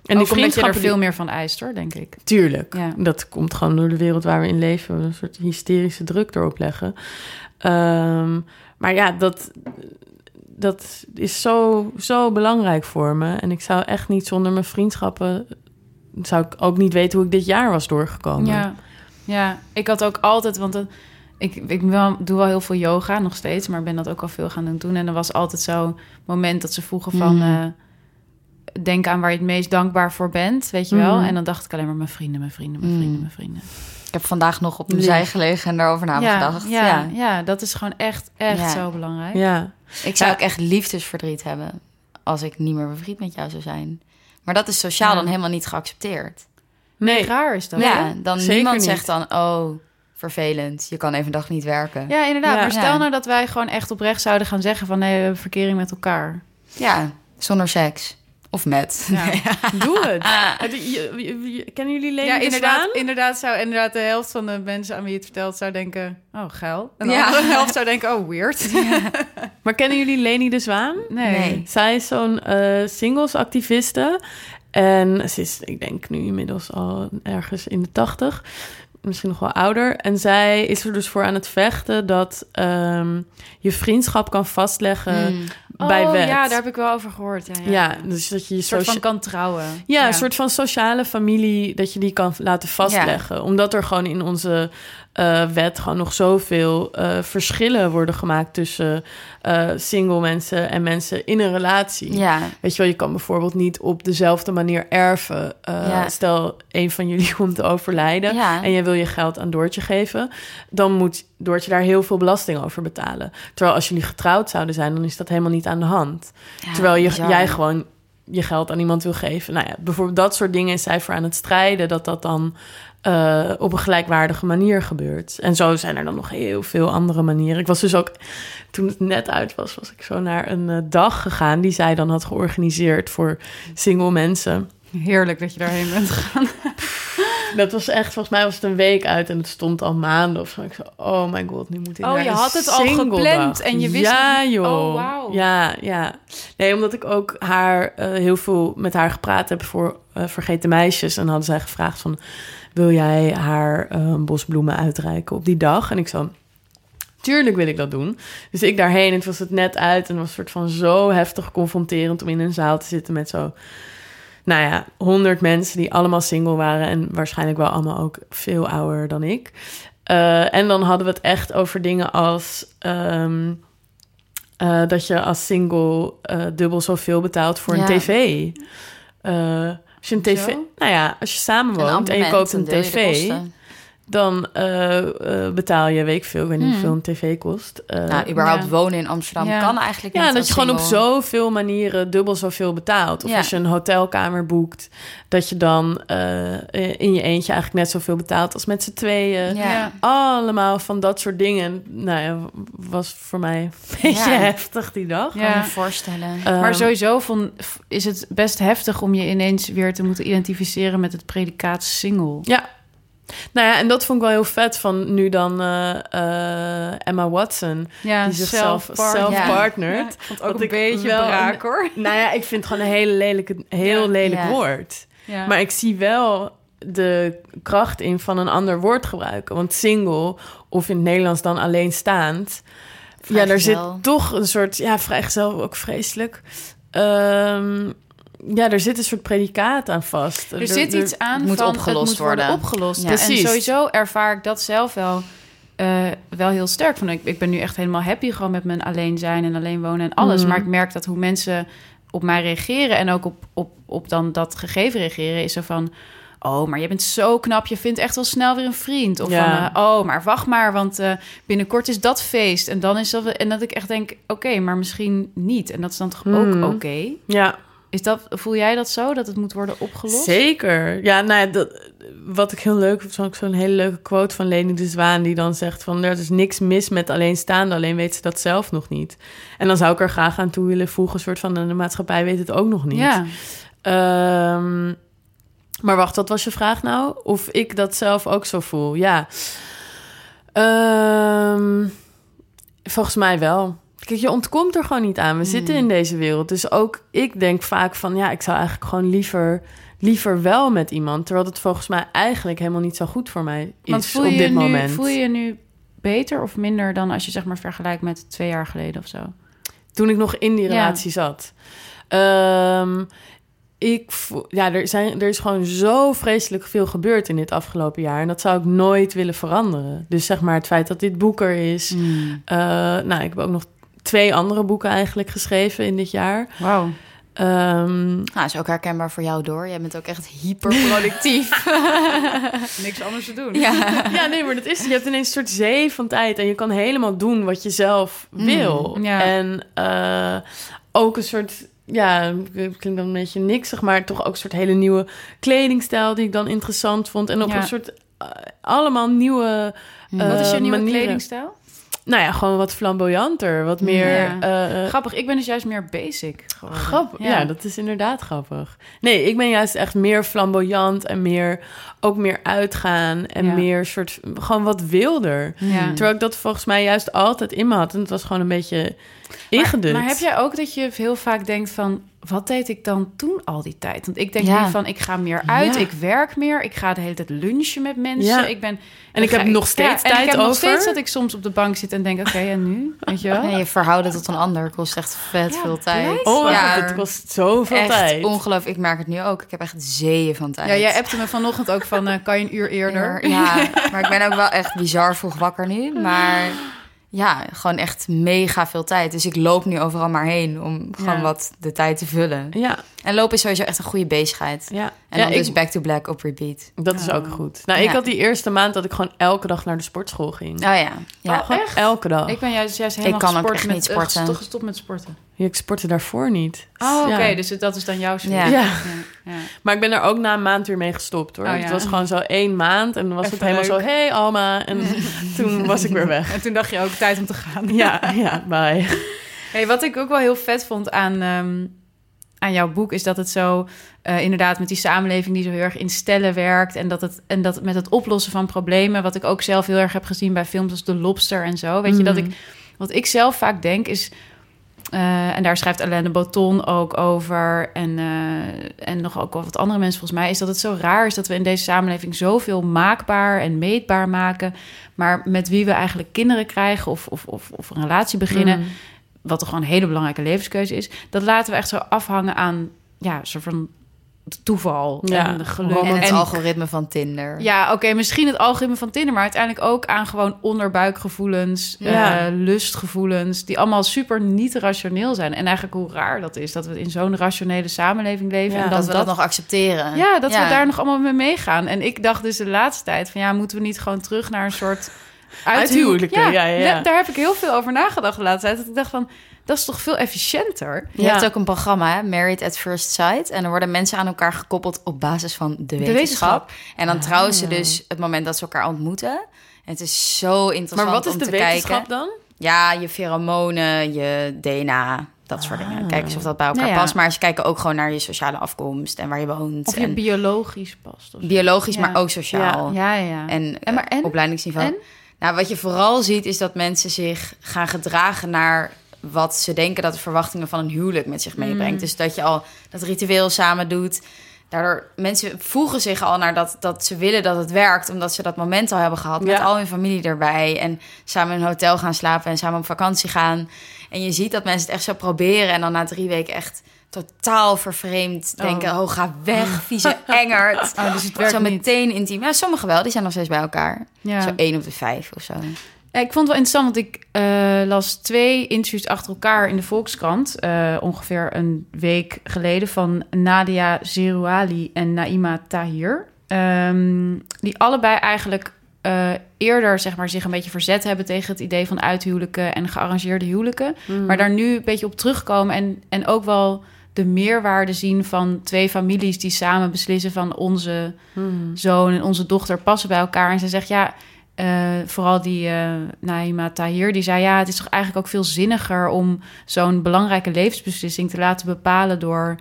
En die vriendschappen je er veel meer van eist, hoor, denk ik. Tuurlijk. Ja. Dat komt gewoon door de wereld waar we in leven. Een soort hysterische druk erop leggen. Um, maar ja, dat, dat is zo, zo belangrijk voor me. En ik zou echt niet zonder mijn vriendschappen... zou ik ook niet weten hoe ik dit jaar was doorgekomen. Ja, ja ik had ook altijd... want het, ik, ik doe wel heel veel yoga nog steeds... maar ben dat ook al veel gaan doen. En er was altijd zo'n moment dat ze vroegen van... Mm. Uh, denk aan waar je het meest dankbaar voor bent, weet je wel. Mm. En dan dacht ik alleen maar mijn vrienden, mijn vrienden, mijn vrienden, mm. mijn vrienden. Ik heb vandaag nog op mijn zij gelegen en daarover nagedacht. Ja, ja, ja. dat is gewoon echt, echt zo belangrijk. Ja. Ik zou ook echt liefdesverdriet hebben als ik niet meer bevriend met jou zou zijn. Maar dat is sociaal dan helemaal niet geaccepteerd. Nee, raar is dat. Ja, dan niemand zegt dan, oh, vervelend. Je kan even een dag niet werken. Ja, inderdaad. Maar stel nou dat wij gewoon echt oprecht zouden gaan zeggen van nee, we hebben verkering met elkaar. Ja, zonder seks. Of met. Ja. Doe het. Ah. Kennen jullie Leni ja, inderdaad, inderdaad zou inderdaad de helft van de mensen aan wie je het vertelt zou denken, oh geil. En de ja. andere helft zou denken, oh weird. maar kennen jullie Leni de Zwaan? Nee. Zij is zo'n uh, singles-activiste. En ze is, ik denk nu inmiddels al ergens in de tachtig. Misschien nog wel ouder. En zij is er dus voor aan het vechten dat um, je vriendschap kan vastleggen mm bij oh, wet. Ja, daar heb ik wel over gehoord. Ja, ja. ja dus dat je een soort van kan trouwen. Ja, een soort van sociale familie dat je die kan laten vastleggen. Omdat er gewoon in onze uh, wet gewoon nog zoveel uh, verschillen worden gemaakt tussen uh, single mensen en mensen in een relatie. Ja. Weet je wel, je kan bijvoorbeeld niet op dezelfde manier erven. Ja. Stel, een van jullie komt te overlijden ja. en je wil je geld aan Doortje geven, dan moet Doortje daar heel veel belasting over betalen. Terwijl als jullie getrouwd zouden zijn, dan is dat helemaal niet aan de hand. Terwijl je, jij gewoon je geld aan iemand wil geven. Nou ja, bijvoorbeeld dat soort dingen is zij voor aan het strijden, dat dat dan uh, op een gelijkwaardige manier gebeurt. En zo zijn er dan nog heel veel andere manieren. Ik was dus ook, toen het net uit was, was ik zo naar een uh, dag gegaan die zij dan had georganiseerd voor single mensen. Heerlijk dat je daarheen bent gegaan. Dat was echt, volgens mij was het een week uit en het stond al maanden of zo. Ik zei, oh my god, nu moet ik Oh, je had het al gepland en je wist Ja, het joh. Oh, wow. Ja, ja. Nee, omdat ik ook haar uh, heel veel met haar gepraat heb voor uh, Vergeten Meisjes. En hadden zij gevraagd van, wil jij haar uh, een bos bloemen uitreiken op die dag? En ik zo, tuurlijk wil ik dat doen. Dus ik daarheen en het was het net uit en het was een soort van zo heftig confronterend om in een zaal te zitten met zo nou ja, honderd mensen die allemaal single waren en waarschijnlijk wel allemaal ook veel ouder dan ik. Uh, en dan hadden we het echt over dingen als um, uh, dat je als single uh, dubbel zoveel betaalt voor ja. een tv. als je een tv, Zo? nou ja, als je samenwoont en je koopt een tv, dan uh, uh, betaal je, weet ik veel, ik weet niet hoeveel hmm. een tv kost. Uh, nou, überhaupt ja. wonen in Amsterdam ja. kan eigenlijk niet. Ja, dat je gewoon op zoveel manieren dubbel zoveel betaalt. Of ja. als je een hotelkamer boekt, dat je dan in je eentje eigenlijk net zoveel betaalt als met z'n tweeën. Ja. Allemaal van dat soort dingen. Nou ja, was voor mij een beetje heftig die dag. Ja. Kan me voorstellen. Um, maar sowieso van, is het best heftig om je ineens weer te moeten identificeren met het predicaat single. Ja, nou ja, en dat vond ik wel heel vet van nu dan uh, uh, Emma Watson. Ja, die zichzelf self-partnered. Ja. Ook een beetje wel braak, hoor. Nou ja, ik vind het gewoon een hele lelijke, heel lelijk woord. Maar ik zie wel de kracht in van een ander woord gebruiken. Want single, of in het Nederlands dan alleenstaand... Ja, er zit toch een soort... Ja, vrijgezel ook vreselijk. Um, ja, er zit een soort predicaat aan vast. Er, er zit iets aan moet van opgelost het moet worden. opgelost. Ja. Precies. En sowieso ervaar ik dat zelf wel, uh, wel heel sterk. Van, ik, ik ben nu echt helemaal happy gewoon met mijn alleen zijn en alleen wonen en alles. Mm. Maar ik merk dat hoe mensen op mij reageren en ook op, op, op dan dat gegeven reageren, is zo van. Oh, maar je bent zo knap. Je vindt echt wel snel weer een vriend. Of Ja. van, eh, oh, maar wacht maar, want eh, binnenkort is dat feest. En dan is dat... En dat ik echt denk, oké, maar misschien niet. En dat is dan toch ook oké? Ja, Is dat, voel jij dat zo, dat het moet worden opgelost? Zeker. Ja, nou ja, dat, wat ik heel leuk vind, is ook zo'n hele leuke quote van Leni de Zwaan... die dan zegt van, er is niks mis met alleenstaande... alleen weet ze dat zelf nog niet. En dan zou ik er graag aan toe willen voegen... een soort van, de maatschappij weet het ook nog niet. Ja. Ehm, maar wacht, wat was je vraag nou? Of ik dat zelf ook zo voel? Ja. Ehm, volgens mij wel. Kijk, je ontkomt er gewoon niet aan. We zitten in deze wereld. Dus ook ik denk vaak van... ja, ik zou eigenlijk gewoon liever, liever wel met iemand... terwijl het volgens mij eigenlijk helemaal niet zo goed voor mij is Want voel op je, dit je nu, moment. voel je je nu beter of minder dan als je zeg maar vergelijkt met twee jaar geleden of zo? Toen ik nog in die Ja. relatie zat. Ehm, ik voel, ja, er, zijn, er is gewoon zo vreselijk veel gebeurd in dit afgelopen jaar. En dat zou ik nooit willen veranderen. Dus zeg maar het feit dat dit boek er is. Hmm. Eh, nou, ik heb ook nog twee andere boeken eigenlijk geschreven in dit jaar. Wauw. Ehm, Nou, is ook herkenbaar voor jou door. Jij bent ook echt hyperproductief. Niks anders te doen. ja. ja, nee, maar dat is. Je hebt ineens een soort zee van tijd en je kan helemaal doen wat je zelf wil. Mm, ja. En eh, ook een soort. Ja, klinkt dan een beetje niks, zeg maar toch ook een soort hele nieuwe kledingstijl die ik dan interessant vond. En ook Ja. een soort eh, allemaal nieuwe. eh, Wat is je nieuwe manieren. kledingstijl? Nou ja, gewoon wat flamboyanter, wat meer. Ja. eh, eh, Grappig, ik ben dus juist meer basic geworden. Grappig, ja. dat is inderdaad grappig. Nee, ik ben juist echt meer flamboyant en meer ook meer uitgaan en Ja. meer soort gewoon wat wilder. Ja. Terwijl ik dat volgens mij juist altijd in me had en het was gewoon een beetje ingedut. Maar, maar heb jij ook dat je heel vaak denkt van... wat deed ik dan toen al die tijd? Want ik denk Ja. nu van, ik ga meer uit, Ja. ik werk meer... ik ga de hele tijd lunchen met mensen. Ja. Ik ben, En ik heb ga- nog steeds en tijd ik heb nog over. steeds dat ik soms op de bank zit en denk... oké, en nu? Weet je wel? Nee, je verhouden tot een ander kost echt vet Ja, veel tijd. Oh, ja, het kost zoveel echt tijd. ongelooflijk. Ik merk het nu ook. Ik heb echt zeeën van tijd. Ja, jij appte me vanochtend ook van, eh, kan je een uur eerder? Ja, maar ik ben ook wel echt bizar vroeg wakker nu. Maar ja, gewoon echt mega veel tijd. Dus ik loop nu overal maar heen om gewoon Ja. wat de tijd te vullen. Ja, En lopen is sowieso echt een goede bezigheid. ja. En ja, dan dus ik, back to black op repeat. dat is Oh. ook goed. Nou, Ja. ik had die eerste maand dat ik gewoon elke dag naar de sportschool ging. Oh ja. ja. gewoon echt? elke dag. Ik ben juist, juist helemaal kan ook echt met, niet eh, sporten. gesto- gestopt met sporten. Ja, ik sportte daarvoor niet. Oh, oké. Ja. Dus dat is dan jouw switch. Ja. Ja. Ja, ja. Maar ik ben er ook na een maand weer mee gestopt hoor. Oh, ja. Het was gewoon zo één maand en dan was Even het helemaal leuk. zo: hey Alma. En toen was ik weer weg. En toen dacht je ook tijd om te gaan. Ja, ja, bye. Hey, wat ik ook wel heel vet vond aan, ehm, aan jouw boek... is dat het zo eh, inderdaad met die samenleving... die zo heel erg in stellen werkt... En dat, het, en dat met het oplossen van problemen... wat ik ook zelf heel erg heb gezien bij films als The Lobster en zo. Weet je, dat Mhm. ik... Wat ik zelf vaak denk is... eh, en daar schrijft Alain de Botton ook over... En, eh, en nog ook wel wat andere mensen volgens mij... is dat het zo raar is dat we in deze samenleving... zoveel maakbaar en meetbaar maken... maar met wie we eigenlijk kinderen krijgen... of, of, of, of een relatie beginnen Mm. Wat toch gewoon een hele belangrijke levenskeuze is, dat laten we echt zo afhangen aan ja, soort van toeval Ja, en geluk. roman- En het En- algoritme van Tinder. ja, oké, misschien het algoritme van Tinder, maar uiteindelijk ook aan gewoon onderbuikgevoelens, Ja. eh, lustgevoelens, die allemaal super niet rationeel zijn. En eigenlijk hoe raar dat is, dat we in zo'n rationele samenleving leven. Ja, en dat we dat, nog accepteren. ja, dat we daar nog allemaal mee meegaan. En ik dacht dus de laatste tijd van ja, moeten we niet gewoon terug naar een soort Uithuwelijken, ja, ja, ja. da- Daar heb ik heel veel over nagedacht de laatste tijd. Dat ik dacht van, dat is toch veel efficiënter. Je hebt ook een programma, hè? Married at First Sight. En er worden mensen aan elkaar gekoppeld op basis van de wetenschap. wetenschap. En dan trouwen ze Ah. dus het moment dat ze elkaar ontmoeten. En het is zo interessant Maar wat is om de te wetenschap kijken. dan? Ja, je pheromonen, je DNA, dat soort dingen. Kijk eens of dat bij elkaar Nou ja. past. Maar ze kijken ook gewoon naar je sociale afkomst en waar je woont. Of je en biologisch past. Of biologisch, Ja. maar ook sociaal. Ja, ja, ja. En, En maar- eh, en? opleidingsniveau. En? Nou, wat je vooral ziet is dat mensen zich gaan gedragen naar wat ze denken dat de verwachtingen van een huwelijk met zich meebrengt. Mm. Dus dat je al dat ritueel samen doet. Daardoor mensen voegen zich al naar dat, dat ze willen dat het werkt, omdat ze dat moment al hebben gehad met al hun familie erbij en samen in een hotel gaan slapen en samen op vakantie gaan. En je ziet dat mensen het echt zo proberen en dan na drie weken echt totaal vervreemd Oh. denken: oh, ga weg, vieze engert. Oh, dus het werkt zo niet. meteen intiem. Ja, sommigen wel, die zijn nog steeds bij elkaar. Ja. Zo één op de vijf of zo. Ik vond het wel interessant, want ik uh, las twee interviews achter elkaar in de Volkskrant. Uh, ongeveer een week geleden van Nadia Zerouali en Naima Tahir. Um, die allebei eigenlijk uh, eerder zeg maar, zich een beetje verzet hebben tegen het idee van uithuwelijken en gearrangeerde huwelijken. Mm. Maar daar nu een beetje op terugkomen en, en ook wel de meerwaarde zien van twee families die samen beslissen van onze mm. zoon en onze dochter passen bij elkaar. En ze zegt ja. Uh, vooral die uh, Naima Tahir, die zei... ja, het is toch eigenlijk ook veel zinniger... om zo'n belangrijke levensbeslissing te laten bepalen... door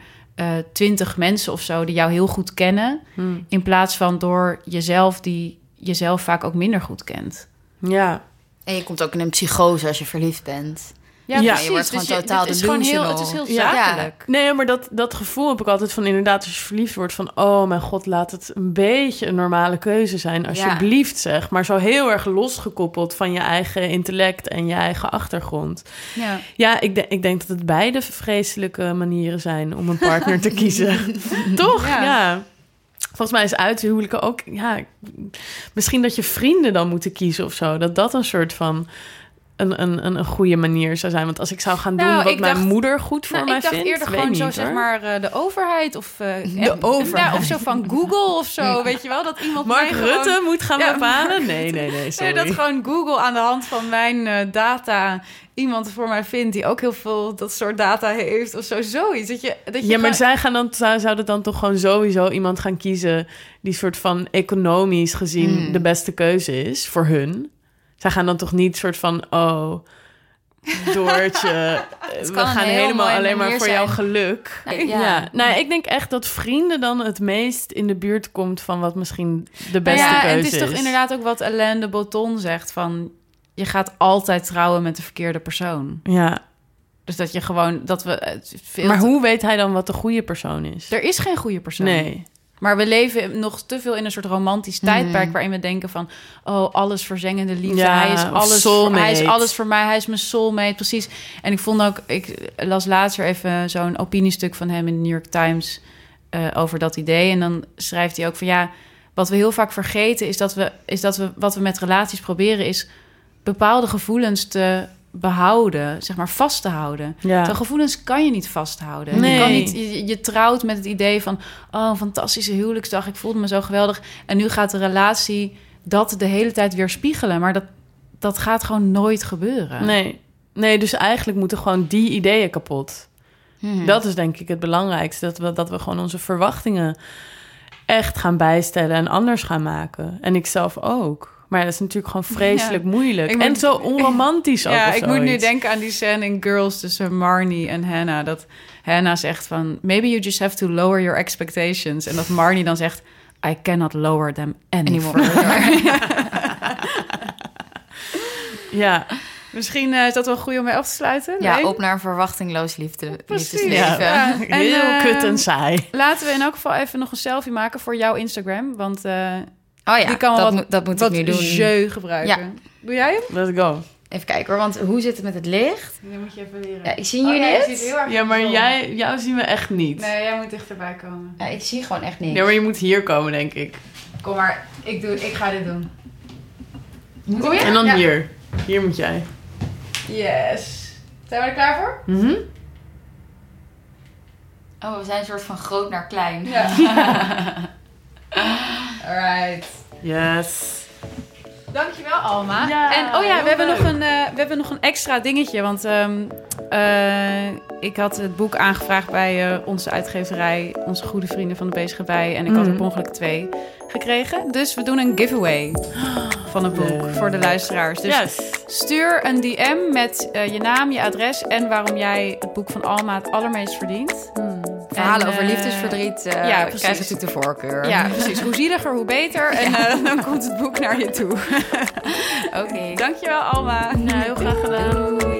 twintig mensen of zo die jou heel goed kennen... Mm. in plaats van door jezelf die jezelf vaak ook minder goed kent. Ja. En je komt ook in een psychose als je verliefd bent. Ja, ja. Je wordt dus gewoon totaal het is gewoon heel, Het is heel zakelijk. Ja. Nee, maar dat, dat gevoel heb ik altijd van inderdaad... als je verliefd wordt van... oh mijn god, laat het een beetje een normale keuze zijn. Alsjeblieft zeg. Maar zo heel erg losgekoppeld van je eigen intellect... en je eigen achtergrond. Ja, ja ik, de, ik denk dat het beide vreselijke manieren zijn... om een partner te kiezen. Toch? ja. Volgens mij is uithuwelijken ook... Ja, misschien dat je vrienden dan moeten kiezen of zo. Dat dat een soort van... Een, een, een, een goede manier zou zijn. Want als ik zou gaan doen nou, wat mijn moeder goed voor nou, mij vindt... Ik dacht eerder gewoon zo, zeg maar, uh, de overheid of... Uh, de overheid. of zo van Google of zo, weet je wel? Dat iemand Mark Rutte moet gaan bepalen? Nee, nee, nee, sorry. dat gewoon Google aan de hand van mijn uh, data iemand voor mij vindt die ook heel veel dat soort data heeft of zo, zoiets. Dat je, dat je ja, maar zij gaan dan, zouden dan toch gewoon sowieso iemand gaan kiezen die soort van economisch gezien hmm. de beste keuze is voor hun. Zij gaan dan toch niet soort van, oh, Doortje, we gaan helemaal alleen maar voor jouw geluk. ja. Nou, ik denk echt dat vrienden dan het meest in de buurt komt van wat misschien de beste ja, keuze is. Het is toch inderdaad ook wat Alain de Botton zegt van je gaat altijd trouwen met de verkeerde persoon. Ja. Dus dat je gewoon dat we. Eh, veel maar hoe weet hij dan wat de goede persoon is? Er is geen goede persoon. Nee. Maar we leven nog te veel in een soort romantisch tijdperk mhm. waarin we denken van oh alles verzengende liefde. Ja, hij is alles, voor, hij is alles voor mij. Hij is mijn soulmate, precies. En ik vond ook, ik las laatst even zo'n opiniestuk van hem in de New York Times uh, over dat idee. En dan schrijft hij ook van ja, wat we heel vaak vergeten is dat we is dat we wat we met relaties proberen is bepaalde gevoelens te behouden, zeg maar vast te houden. Ja. De gevoelens kan je niet vasthouden. Nee. Je, kan niet, je, trouwt met het idee van... oh, een fantastische huwelijksdag, ik voelde me zo geweldig. En nu gaat de relatie dat de hele tijd weer spiegelen. Maar dat, dat gaat gewoon nooit gebeuren. Nee. nee, dus eigenlijk moeten gewoon die ideeën kapot. Hmm. Dat is denk ik het belangrijkste. Dat we, dat we gewoon onze verwachtingen echt gaan bijstellen... en anders gaan maken. En ik zelf ook. Maar dat is natuurlijk gewoon vreselijk moeilijk. en zo onromantisch ook. Ja, ik moet nu denken aan die scène in Girls tussen Marnie en Hannah. Dat Hannah zegt van... Maybe you just have to lower your expectations. En dat Marnie dan zegt... I cannot lower them anymore. ja. Misschien uh, is dat wel goed om mee af te sluiten. Ja, op naar een verwachtingloos liefde, liefdesleven. Ja. Heel uh, kut en saai. Laten we in elk geval even nog een selfie maken voor jouw Instagram. Want uh, Oh ja, die kan dat, wat, dat moet ik nu doen. jeu gebruiken. Ja. Doe jij hem? Let's go. Even kijken hoor, want hoe zit het met het licht? Dat moet je even leren. Ja, ik zie jullie oh, dit. Ja, maar jij, jou zien we echt niet. Nee, jij moet dichterbij komen. Ja, ik zie gewoon echt niks. Nee, maar je moet hier komen, denk ik. Kom maar, ik, doe, ik ga dit doen. Kom je? En dan hier. Hier moet jij. Yes. Zijn we er klaar voor? Mhm. oh, we zijn een soort van groot naar klein. Ja. Alright. Yes. Dankjewel, Alma. Ja, en oh ja, we hebben, nog een, uh, we hebben nog een extra dingetje. Want um, uh, ik had het boek aangevraagd bij uh, onze uitgeverij, onze goede vrienden van de Bezige Bij. En ik had er mhm. ongeluk twee gekregen. Dus we doen een giveaway van het boek voor de luisteraars. Dus yes. stuur een DM met je naam, je adres en waarom jij het boek van Alma het allermeest verdient. Hmm. Verhalen over liefdesverdriet uh, ja, krijgen natuurlijk de voorkeur. Ja, precies. Hoe zieliger, hoe beter. En uh, dan komt het boek naar je toe. Oké. Okay. Dankjewel, Alma. Nou, heel graag gedaan.